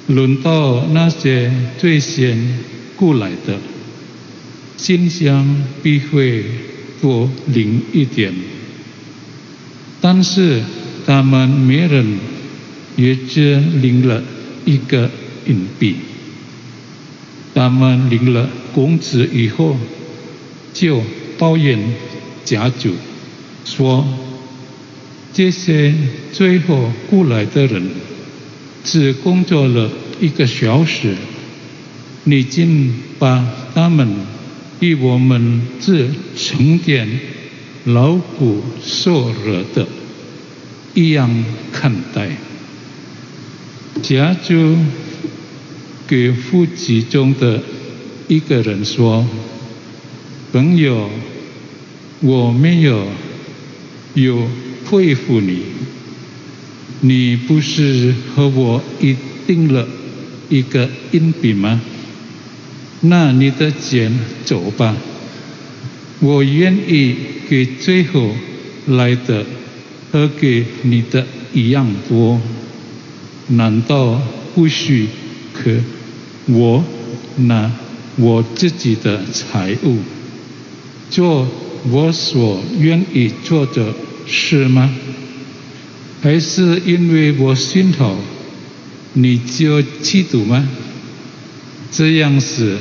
Speaker 5: 轮到那些最先过来的，心想必会多领一点。但是他们每人也只领了一个硬币。他们领了工资以后，就抱怨家主说：“这些最后过来的人，只工作了一个小时，你竟把他们与我们这成天劳苦受热的一样看待。”家主。给夫其中的一个人说：“朋友，我没有有佩服你，你不是和我一定了一个硬币吗？那你的钱走吧，我愿意给最后来的和给你的一样多，难道不许可？”我拿我自己的财物做我所愿意做的事吗？还是因为我心头你就嫉妒吗？这样是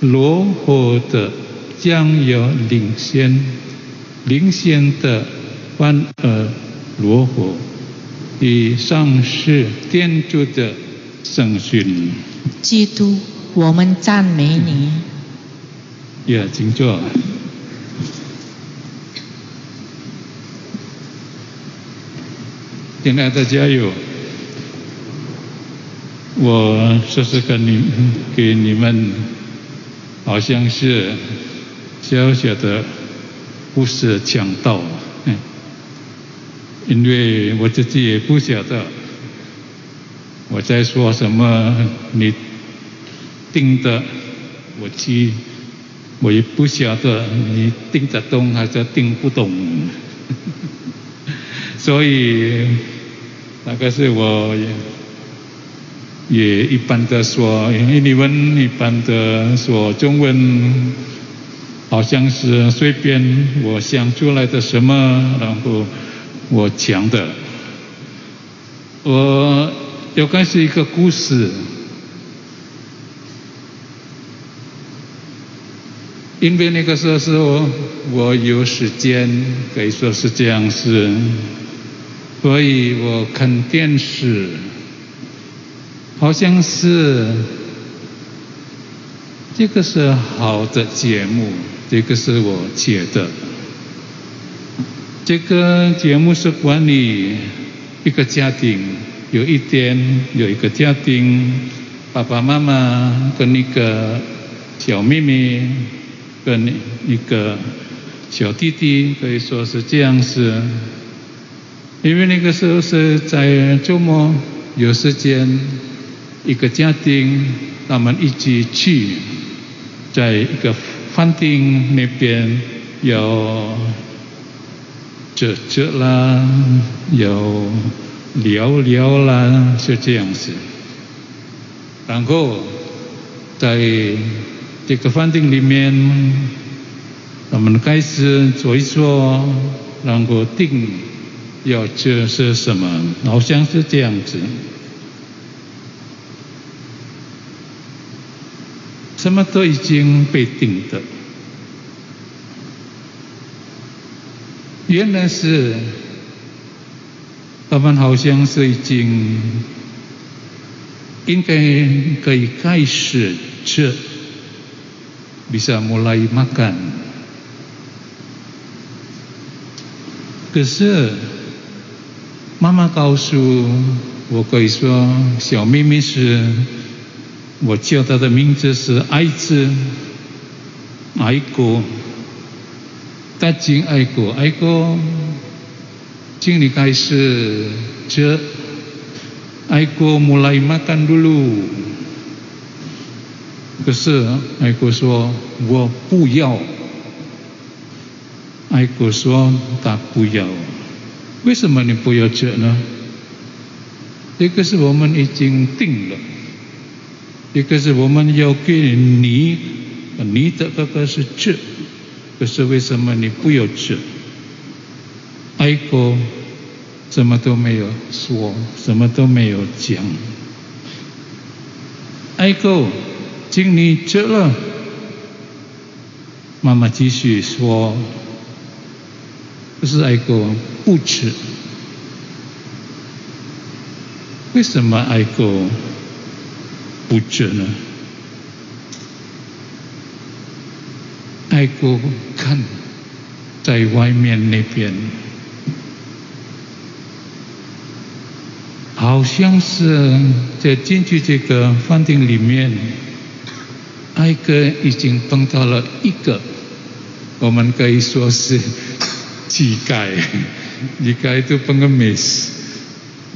Speaker 5: 罗火的将要领先，领先的反而罗火。以上是天主的圣训。
Speaker 6: 基督，我们赞美你。
Speaker 5: 也请坐。亲爱的家友，我这是跟你给你们，好像是小小的故事讲道，因为我自己也不晓得。我在说什么？你听的，我去，我也不晓得你听得懂还是听不懂。<laughs> 所以，那个是我也也一般的说，因为你们一般的说中文，好像是随便我想出来的什么，然后我讲的，我。要开始一个故事，因为那个时候是我我有时间，可以说是这样子，所以我看电视，好像是这个是好的节目，这个是我觉得，这个节目是关于一个家庭。有一天，有一个家庭，爸爸妈妈跟一个小妹妹，跟一个小弟弟，可以说是这样子。因为那个时候是在周末，有时间，一个家庭，他们一起去，在一个饭店那边有这这啦，有。聊聊啦，就这样子。然后在这个饭店里面，我们开始做一做，然后定要吃些什么，好像是这样子。什么都已经被定的，原来是。他们好像是已经应该可以开始吃，bisa mulai makan。可是妈妈告诉我，可以说小妹妹是，我叫她的名字是爱子，爱国，大金爱国，爱国。请你开始这，Aiko mulai makan dulu。可是 Aiko 说我不要，Aiko 说他不要。为什么你不要这呢？这个是我们已经定了，一个是我们要给你 你的哥哥是这， 可是为什么你不有这？爱过，什么都没有说，什么都没有讲。爱过，经你这了。妈妈继续说：“可是爱过不吃。为什么爱过不止呢？爱过看在外面那边，好像是在进去这个饭店里面，爱哥已经碰到了一个。”我们可以说是乞丐，乞丐itu pengemis.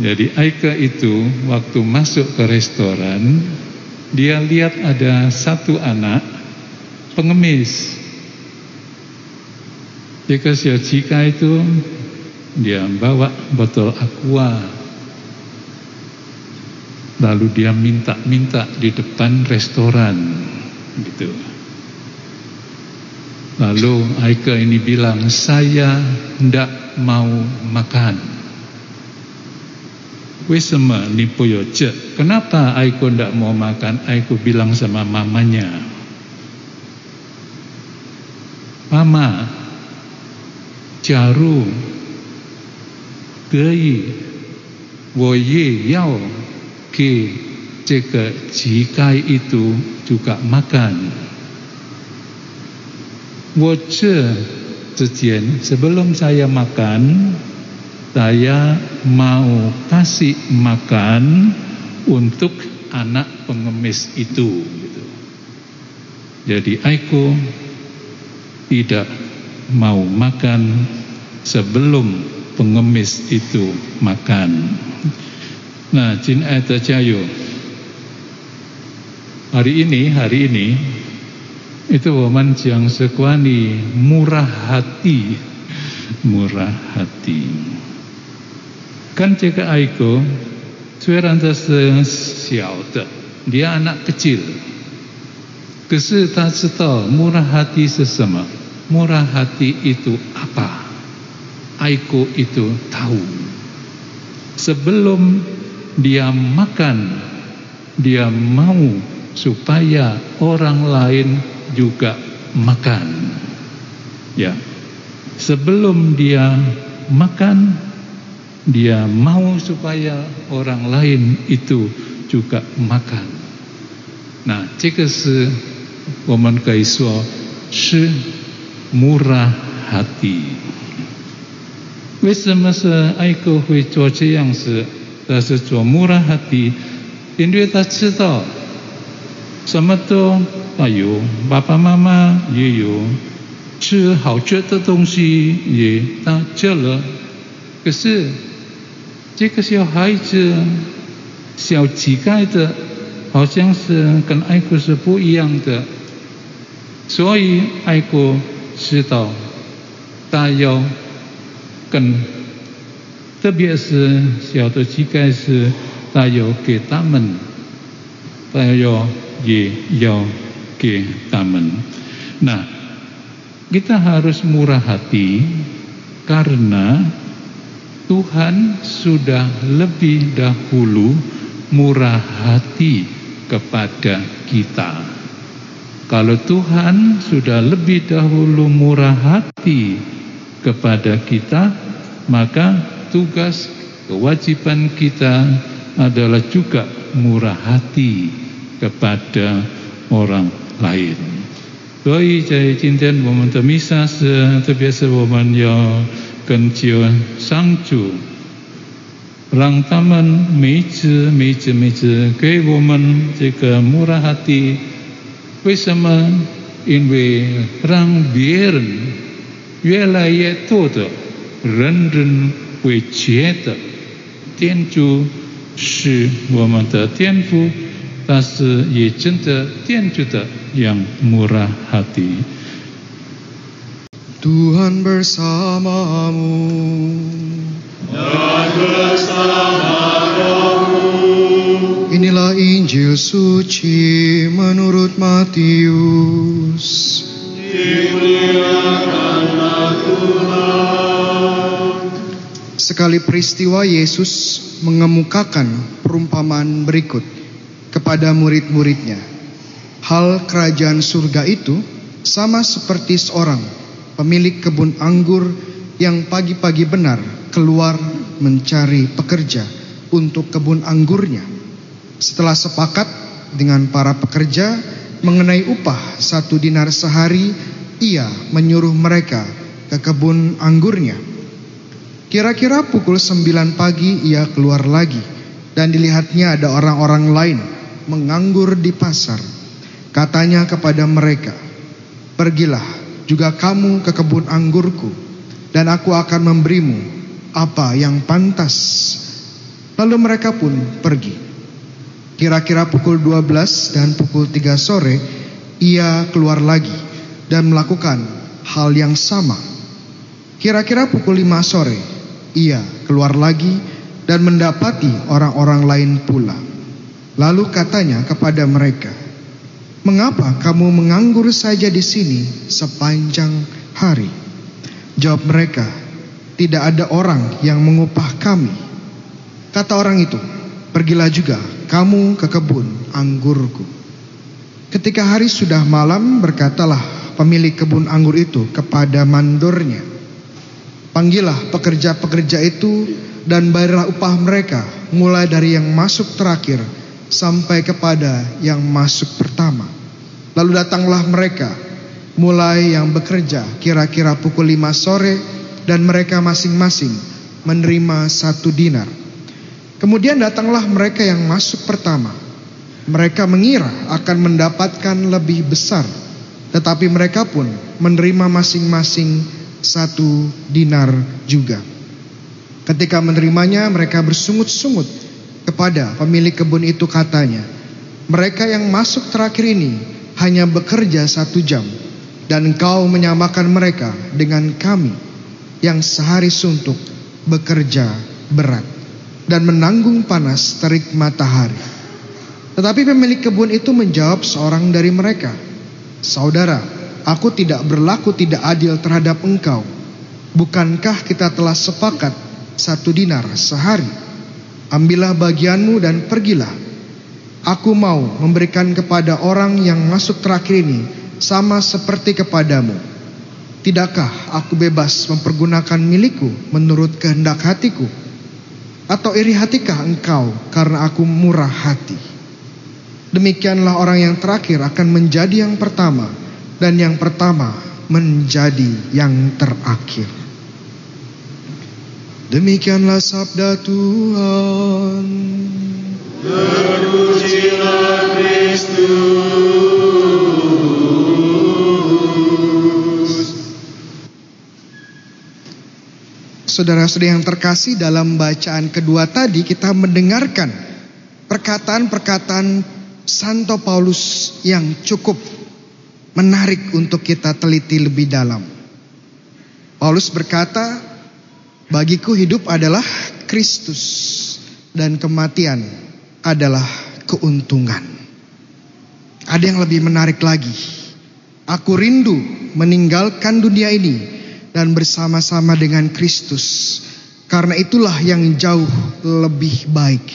Speaker 5: Jadi Aika itu waktu masuk ke restoran, dia lihat ada satu anak pengemis. jika si Cika itu dia bawa botol aqua, lalu dia minta-minta di depan restoran, gitu. Lalu Aika ini bilang, saya tidak mau makan. Wisma ce. Kenapa Aiko tidak mau makan? Aiko bilang sama mamanya, Mama, caru, gei, woye yao ke jika jikai itu juga makan. Watcher Zetian sebelum saya makan saya mau kasih makan untuk anak pengemis itu gitu. Jadi Aiko tidak mau makan sebelum pengemis itu makan. Nah, Jin Aita Cayo Hari ini, hari ini itu waman yang sekuani murah hati. Murah hati. Kan jika aiko suara dia anak kecil. Kese tak tahu murah hati sesama murah hati itu apa aiko itu tahu sebelum dia makan dia mau supaya orang lain juga makan. Ya. Sebelum dia makan dia mau supaya orang lain itu juga makan. Nah, 这个是我们可以说是 murah hati. 为什么是爱哥会做这样子？他是做 murah hati，因为他知道什么都啊有，爸爸妈妈也有，吃好吃的东西也他吃了。可是这个小孩子，小乞丐的，好像是跟爱国是不一样的。所以爱国知道，他要跟，特别是小的乞丐是，他要给他们，他要也要。ke taman. Nah, kita harus murah hati karena Tuhan sudah lebih dahulu murah hati kepada kita. Kalau Tuhan sudah lebih dahulu murah hati kepada kita, maka tugas kewajiban kita adalah juga murah hati kepada orang lain. Doi cai cinten momen temisa se terbiasa momen yo kencio sangcu. Rang taman meja meja meja ke momen jika murah hati 为什么？因为让别人越来越多的人人会觉得天主是我们的天父。但是也真的惦记的 yang murah hati.
Speaker 7: Tuhan bersamamu. Inilah Injil suci menurut Matius. Sekali peristiwa Yesus mengemukakan perumpamaan berikut kepada murid-muridnya. Hal kerajaan surga itu sama seperti seorang pemilik kebun anggur yang pagi-pagi benar keluar mencari pekerja untuk kebun anggurnya. Setelah sepakat dengan para pekerja mengenai upah satu dinar sehari, ia menyuruh mereka ke kebun anggurnya. Kira-kira pukul 9 pagi ia keluar lagi dan dilihatnya ada orang-orang lain menganggur di pasar. Katanya kepada mereka, "Pergilah juga kamu ke kebun anggurku dan aku akan memberimu apa yang pantas." Lalu mereka pun pergi. Kira-kira pukul 12 dan pukul 3 sore ia keluar lagi dan melakukan hal yang sama. Kira-kira pukul 5 sore ia keluar lagi dan mendapati orang-orang lain pula. Lalu katanya kepada mereka, "Mengapa kamu menganggur saja di sini sepanjang hari?" Jawab mereka, "Tidak ada orang yang mengupah kami." Kata orang itu, "Pergilah juga kamu ke kebun anggurku." Ketika hari sudah malam, berkatalah pemilik kebun anggur itu kepada mandornya, Panggillah pekerja-pekerja itu dan bayarlah upah mereka mulai dari yang masuk terakhir sampai kepada yang masuk pertama. Lalu datanglah mereka mulai yang bekerja kira-kira pukul 5 sore dan mereka masing-masing menerima satu dinar. Kemudian datanglah mereka yang masuk pertama. Mereka mengira akan mendapatkan lebih besar, tetapi mereka pun menerima masing-masing satu dinar juga. Ketika menerimanya, mereka bersungut-sungut kepada pemilik kebun itu katanya, mereka yang masuk terakhir ini hanya bekerja satu jam, dan engkau menyamakan mereka dengan kami yang sehari suntuk bekerja berat dan menanggung panas terik matahari. Tetapi pemilik kebun itu menjawab seorang dari mereka, Saudara, aku tidak berlaku tidak adil terhadap engkau. Bukankah kita telah sepakat satu dinar sehari? Ambillah bagianmu dan pergilah. Aku mau memberikan kepada orang yang masuk terakhir ini sama seperti kepadamu. Tidakkah aku bebas mempergunakan milikku menurut kehendak hatiku? Atau iri hatikah engkau karena aku murah hati? Demikianlah orang yang terakhir akan menjadi yang pertama dan yang pertama menjadi yang terakhir. Demikianlah sabda Tuhan. Saudara-saudara yang terkasih dalam bacaan kedua tadi kita mendengarkan perkataan-perkataan Santo Paulus yang cukup menarik untuk kita teliti lebih dalam. Paulus berkata, "Bagiku hidup adalah Kristus dan kematian adalah keuntungan." Ada yang lebih menarik lagi. Aku rindu meninggalkan dunia ini dan bersama-sama dengan Kristus. Karena itulah yang jauh lebih baik.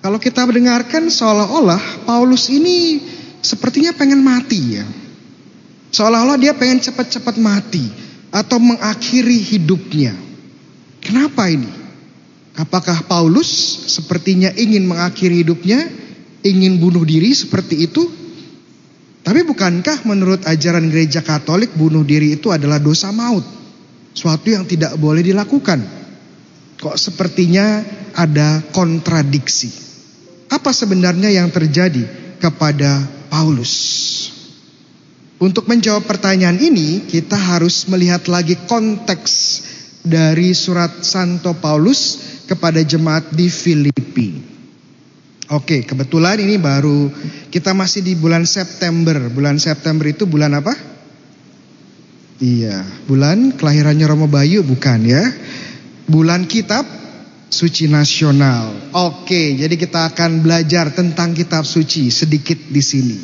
Speaker 7: Kalau kita mendengarkan seolah-olah Paulus ini sepertinya pengen mati ya. Seolah-olah dia pengen cepat-cepat mati atau mengakhiri hidupnya. Kenapa ini? Apakah Paulus sepertinya ingin mengakhiri hidupnya, ingin bunuh diri seperti itu? Tapi bukankah menurut ajaran gereja Katolik bunuh diri itu adalah dosa maut? Suatu yang tidak boleh dilakukan. Kok sepertinya ada kontradiksi? Apa sebenarnya yang terjadi kepada Paulus? Untuk menjawab pertanyaan ini, kita harus melihat lagi konteks dari surat Santo Paulus kepada jemaat di Filipi. Oke, kebetulan ini baru kita masih di bulan September. Bulan September itu bulan apa? Iya, bulan kelahirannya Romo Bayu bukan ya. Bulan kitab suci nasional. Oke, jadi kita akan belajar tentang kitab suci sedikit di sini.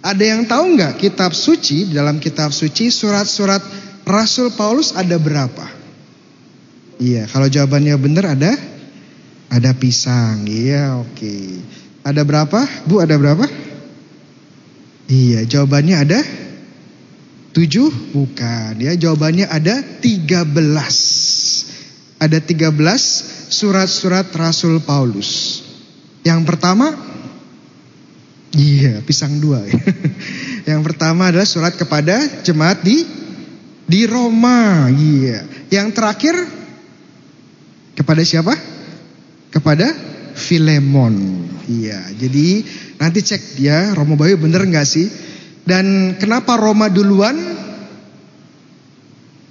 Speaker 7: Ada yang tahu nggak kitab suci dalam kitab suci surat-surat Rasul Paulus ada berapa? Iya, kalau jawabannya benar ada ada pisang. Iya, oke. Ada berapa? Bu ada berapa? Iya, jawabannya ada tujuh? Bukan ya, jawabannya ada tiga belas. Ada tiga belas surat-surat Rasul Paulus. Yang pertama, iya pisang dua. <laughs> Yang pertama adalah surat kepada jemaat di di Roma. Iya. Yang terakhir kepada siapa? Kepada Filemon. Iya. Jadi nanti cek dia Roma Bayu bener nggak sih? Dan kenapa Roma duluan?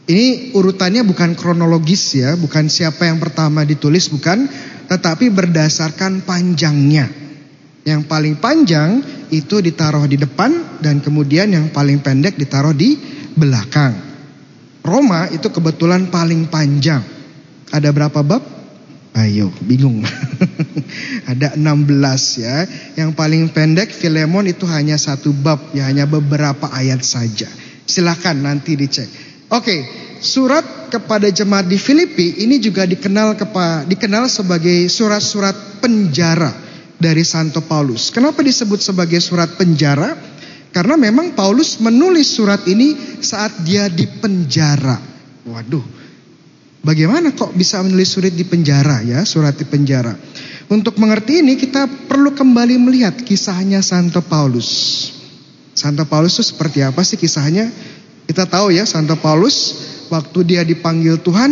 Speaker 7: Ini urutannya bukan kronologis ya, bukan siapa yang pertama ditulis bukan, tetapi berdasarkan panjangnya. Yang paling panjang itu ditaruh di depan dan kemudian yang paling pendek ditaruh di belakang. Roma itu kebetulan paling panjang. Ada berapa bab? Ayo, bingung. <laughs> Ada 16 ya. Yang paling pendek Filemon itu hanya satu bab, ya hanya beberapa ayat saja. Silahkan nanti dicek. Oke, surat kepada jemaat di Filipi ini juga dikenal kepa, dikenal sebagai surat-surat penjara dari Santo Paulus. Kenapa disebut sebagai surat penjara? Karena memang Paulus menulis surat ini saat dia di penjara. Waduh, bagaimana kok bisa menulis surat di penjara ya, surat di penjara? Untuk mengerti ini kita perlu kembali melihat kisahnya Santo Paulus. Santo Paulus itu seperti apa sih kisahnya? Kita tahu ya Santo Paulus waktu dia dipanggil Tuhan,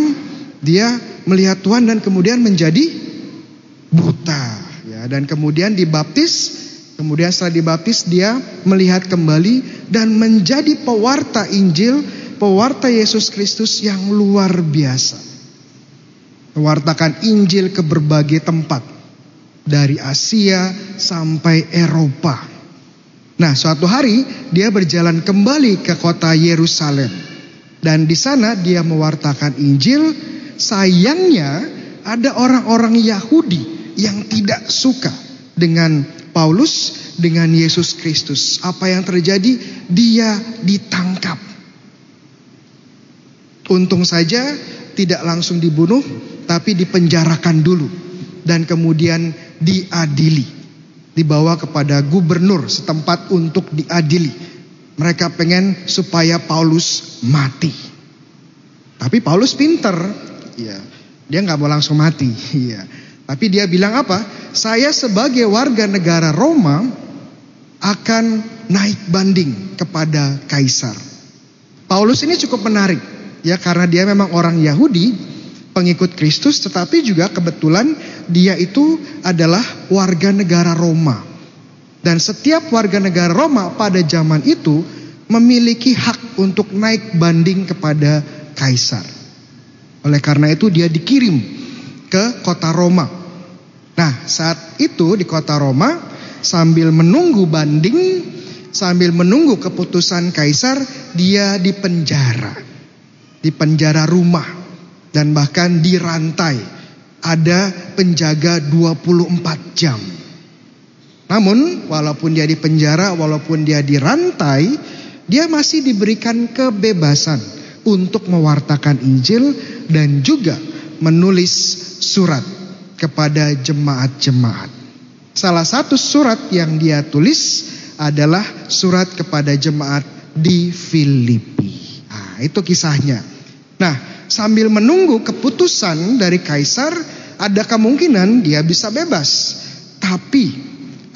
Speaker 7: dia melihat Tuhan dan kemudian menjadi buta ya dan kemudian dibaptis, kemudian setelah dibaptis dia melihat kembali dan menjadi pewarta Injil, pewarta Yesus Kristus yang luar biasa. Mewartakan Injil ke berbagai tempat dari Asia sampai Eropa. Nah, suatu hari dia berjalan kembali ke kota Yerusalem. Dan di sana dia mewartakan Injil. Sayangnya ada orang-orang Yahudi yang tidak suka dengan Paulus, dengan Yesus Kristus. Apa yang terjadi? Dia ditangkap. Untung saja tidak langsung dibunuh, tapi dipenjarakan dulu. Dan kemudian diadili dibawa kepada gubernur setempat untuk diadili. Mereka pengen supaya Paulus mati. Tapi Paulus pinter, ya. Dia nggak mau langsung mati, <laughs> ya. Tapi dia bilang apa? Saya sebagai warga negara Roma akan naik banding kepada kaisar. Paulus ini cukup menarik, ya karena dia memang orang Yahudi, pengikut Kristus, tetapi juga kebetulan dia itu adalah warga negara Roma. Dan setiap warga negara Roma pada zaman itu memiliki hak untuk naik banding kepada kaisar. Oleh karena itu dia dikirim ke kota Roma. Nah, saat itu di kota Roma sambil menunggu banding, sambil menunggu keputusan kaisar, dia dipenjara. Di penjara rumah dan bahkan dirantai. Ada penjaga 24 jam. Namun walaupun dia di penjara, walaupun dia dirantai, dia masih diberikan kebebasan untuk mewartakan Injil dan juga menulis surat kepada jemaat-jemaat. Salah satu surat yang dia tulis adalah surat kepada jemaat di Filipi. Nah, itu kisahnya. Nah, sambil menunggu keputusan dari kaisar, ada kemungkinan dia bisa bebas. Tapi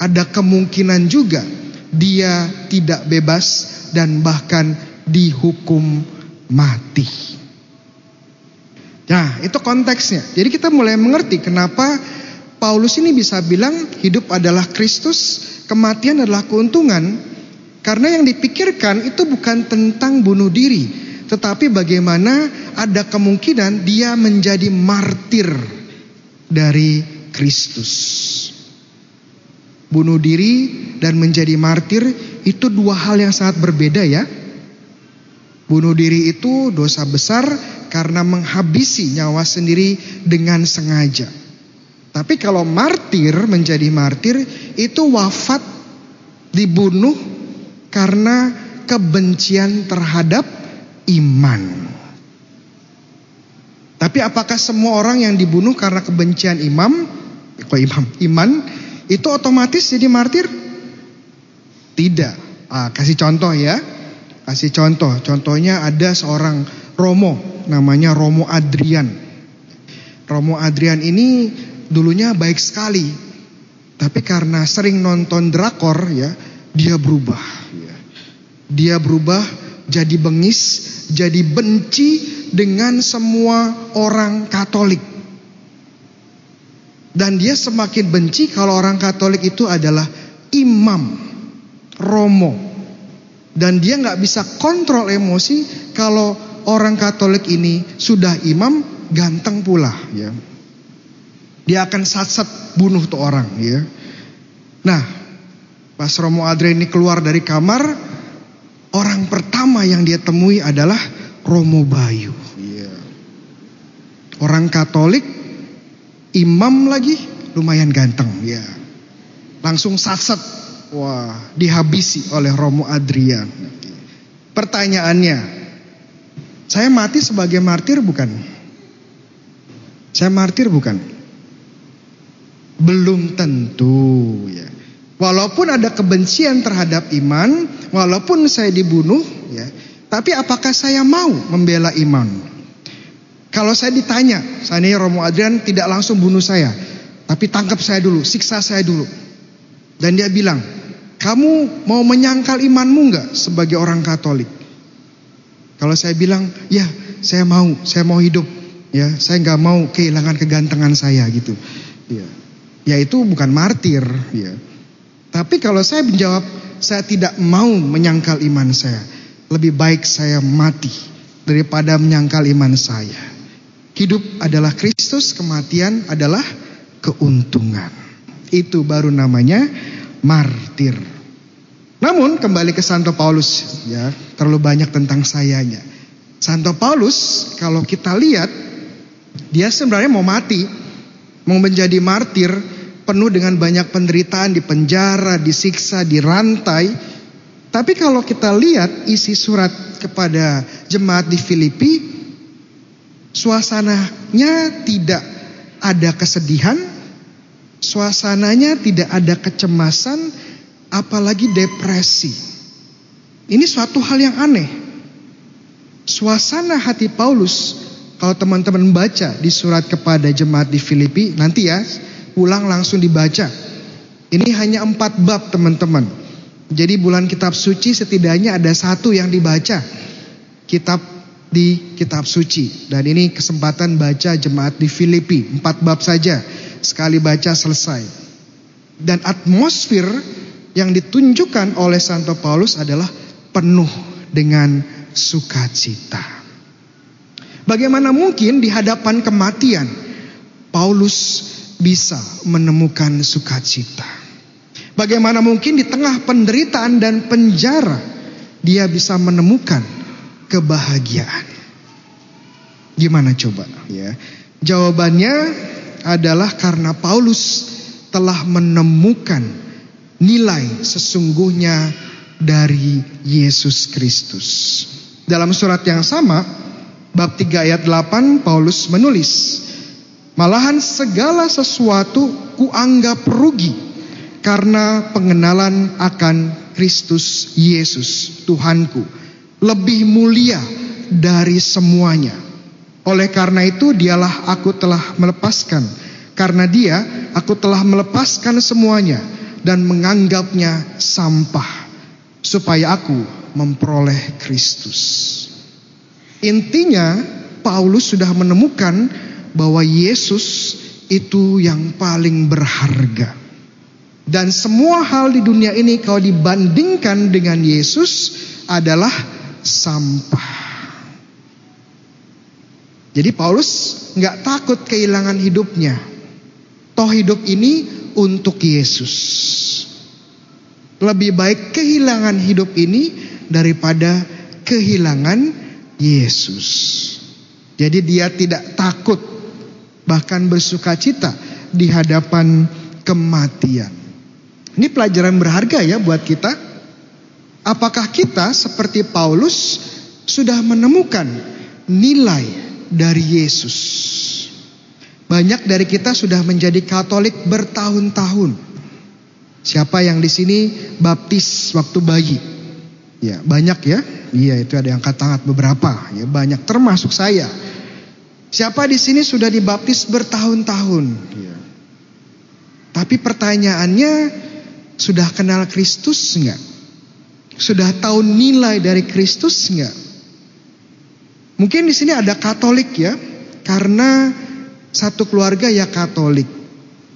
Speaker 7: ada kemungkinan juga dia tidak bebas dan bahkan dihukum mati. Nah, itu konteksnya. Jadi kita mulai mengerti kenapa Paulus ini bisa bilang hidup adalah Kristus, kematian adalah keuntungan. Karena yang dipikirkan itu bukan tentang bunuh diri, tetapi bagaimana ada kemungkinan dia menjadi martir dari Kristus. Bunuh diri dan menjadi martir itu dua hal yang sangat berbeda ya. Bunuh diri itu dosa besar karena menghabisi nyawa sendiri dengan sengaja. Tapi kalau martir menjadi martir itu wafat dibunuh karena kebencian terhadap iman. Tapi apakah semua orang yang dibunuh karena kebencian imam, kok imam, iman itu otomatis jadi martir? Tidak. Ah, kasih contoh ya. Kasih contoh. Contohnya ada seorang Romo, namanya Romo Adrian. Romo Adrian ini dulunya baik sekali, tapi karena sering nonton drakor ya, dia berubah. Dia berubah jadi bengis, jadi benci dengan semua orang Katolik. Dan dia semakin benci kalau orang Katolik itu adalah imam, romo. Dan dia nggak bisa kontrol emosi kalau orang Katolik ini sudah imam, ganteng pula. Ya. Dia akan sat-sat bunuh tuh orang. Ya. Nah, pas Romo Adrian ini keluar dari kamar, orang pertama yang dia temui adalah Romo Bayu. Ya. Orang Katolik imam lagi lumayan ganteng ya. Langsung saset. Wah, dihabisi oleh Romo Adrian. Pertanyaannya, saya mati sebagai martir bukan? Saya martir bukan? Belum tentu ya. Walaupun ada kebencian terhadap iman, walaupun saya dibunuh ya, tapi apakah saya mau membela iman? Kalau saya ditanya, seandainya Romo Adrian tidak langsung bunuh saya, tapi tangkap saya dulu, siksa saya dulu. Dan dia bilang, kamu mau menyangkal imanmu nggak sebagai orang Katolik? Kalau saya bilang, ya saya mau, saya mau hidup, ya saya nggak mau kehilangan kegantengan saya gitu. Ya, ya itu bukan martir, ya. Tapi kalau saya menjawab, saya tidak mau menyangkal iman saya. Lebih baik saya mati daripada menyangkal iman saya. Hidup adalah Kristus, kematian adalah keuntungan. Itu baru namanya martir. Namun kembali ke Santo Paulus ya, terlalu banyak tentang sayanya. Santo Paulus kalau kita lihat dia sebenarnya mau mati, mau menjadi martir penuh dengan banyak penderitaan di penjara, disiksa, dirantai. Tapi kalau kita lihat isi surat kepada jemaat di Filipi, suasananya tidak ada kesedihan, suasananya tidak ada kecemasan, apalagi depresi. Ini suatu hal yang aneh. Suasana hati Paulus, kalau teman-teman baca di surat kepada jemaat di Filipi, nanti ya, pulang langsung dibaca. Ini hanya empat bab teman-teman. Jadi bulan kitab suci setidaknya ada satu yang dibaca. Kitab di kitab suci. Dan ini kesempatan baca jemaat di Filipi. Empat bab saja. Sekali baca selesai. Dan atmosfer yang ditunjukkan oleh Santo Paulus adalah penuh dengan sukacita. Bagaimana mungkin di hadapan kematian Paulus bisa menemukan sukacita? Bagaimana mungkin di tengah penderitaan dan penjara dia bisa menemukan kebahagiaan? Gimana coba ya? Jawabannya adalah karena Paulus telah menemukan nilai sesungguhnya dari Yesus Kristus. Dalam surat yang sama, bab 3 ayat 8 Paulus menulis, Malahan segala sesuatu kuanggap rugi karena pengenalan akan Kristus Yesus Tuhanku lebih mulia dari semuanya. Oleh karena itu dialah aku telah melepaskan. Karena dia aku telah melepaskan semuanya dan menganggapnya sampah supaya aku memperoleh Kristus. Intinya Paulus sudah menemukan bahwa Yesus itu yang paling berharga. Dan semua hal di dunia ini kalau dibandingkan dengan Yesus adalah sampah. Jadi Paulus nggak takut kehilangan hidupnya. Toh hidup ini untuk Yesus. Lebih baik kehilangan hidup ini daripada kehilangan Yesus. Jadi dia tidak takut bahkan bersuka cita di hadapan kematian. Ini pelajaran berharga ya buat kita. Apakah kita seperti Paulus sudah menemukan nilai dari Yesus? Banyak dari kita sudah menjadi Katolik bertahun-tahun. Siapa yang di sini baptis waktu bayi? Ya, banyak ya. Iya, itu ada yang angkat beberapa, ya banyak termasuk saya. Siapa di sini sudah dibaptis bertahun-tahun? Ya. Tapi pertanyaannya, sudah kenal Kristus enggak? Sudah tahu nilai dari Kristus enggak? Mungkin di sini ada Katolik ya, karena satu keluarga ya Katolik,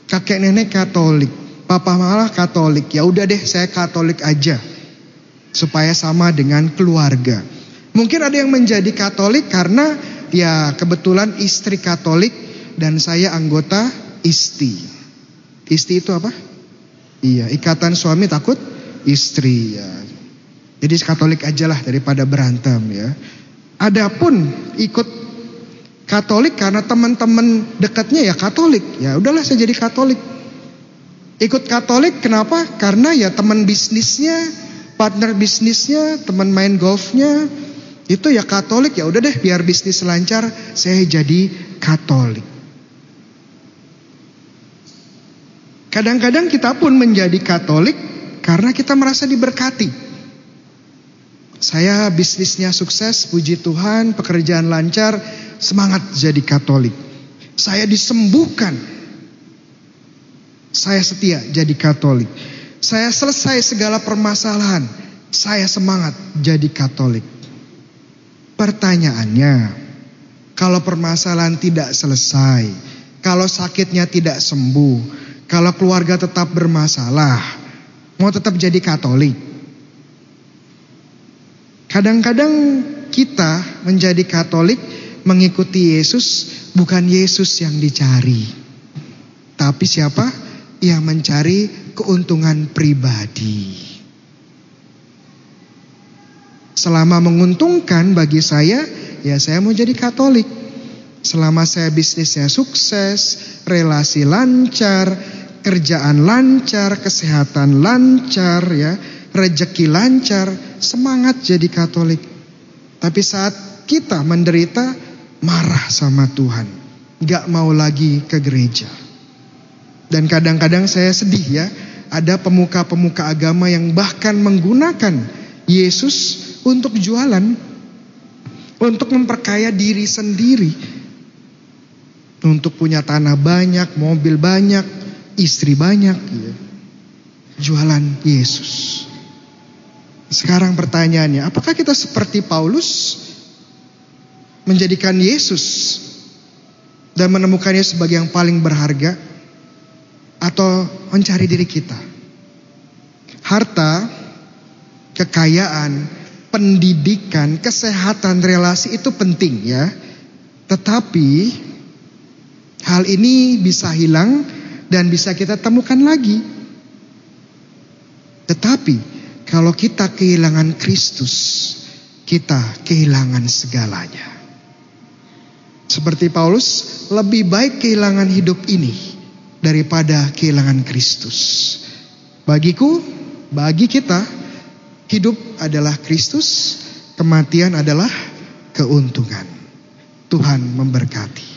Speaker 7: kakek nenek Katolik, papa malah Katolik. Ya udah deh, saya Katolik aja supaya sama dengan keluarga. Mungkin ada yang menjadi Katolik karena ya kebetulan istri Katolik dan saya anggota isti. Isti itu apa? Iya, ikatan suami takut istri ya. Jadi Katolik aja lah daripada berantem ya. Adapun ikut Katolik karena teman-teman dekatnya ya Katolik. Ya udahlah saya jadi Katolik. Ikut Katolik kenapa? Karena ya teman bisnisnya partner bisnisnya, teman main golfnya, itu ya Katolik ya udah deh biar bisnis lancar, saya jadi Katolik. Kadang-kadang kita pun menjadi Katolik karena kita merasa diberkati. Saya bisnisnya sukses, puji Tuhan, pekerjaan lancar, semangat jadi Katolik. Saya disembuhkan. Saya setia jadi Katolik. Saya selesai segala permasalahan. Saya semangat jadi Katolik. Pertanyaannya, kalau permasalahan tidak selesai, kalau sakitnya tidak sembuh, kalau keluarga tetap bermasalah, mau tetap jadi Katolik? Kadang-kadang kita menjadi Katolik mengikuti Yesus, bukan Yesus yang dicari, tapi siapa yang mencari keuntungan pribadi. Selama menguntungkan bagi saya, ya saya mau jadi Katolik. Selama saya bisnisnya sukses, relasi lancar, kerjaan lancar, kesehatan lancar, ya, rejeki lancar, semangat jadi Katolik. Tapi saat kita menderita, marah sama Tuhan, gak mau lagi ke gereja. Dan kadang-kadang saya sedih ya, ada pemuka-pemuka agama yang bahkan menggunakan Yesus untuk jualan, untuk memperkaya diri sendiri, untuk punya tanah banyak, mobil banyak, istri banyak, ya. jualan Yesus. Sekarang pertanyaannya, apakah kita seperti Paulus menjadikan Yesus dan menemukannya sebagai yang paling berharga? atau mencari diri kita. Harta, kekayaan, pendidikan, kesehatan, relasi itu penting ya. Tetapi hal ini bisa hilang dan bisa kita temukan lagi. Tetapi kalau kita kehilangan Kristus, kita kehilangan segalanya. Seperti Paulus, lebih baik kehilangan hidup ini daripada kehilangan Kristus. Bagiku, bagi kita, hidup adalah Kristus, kematian adalah keuntungan. Tuhan memberkati.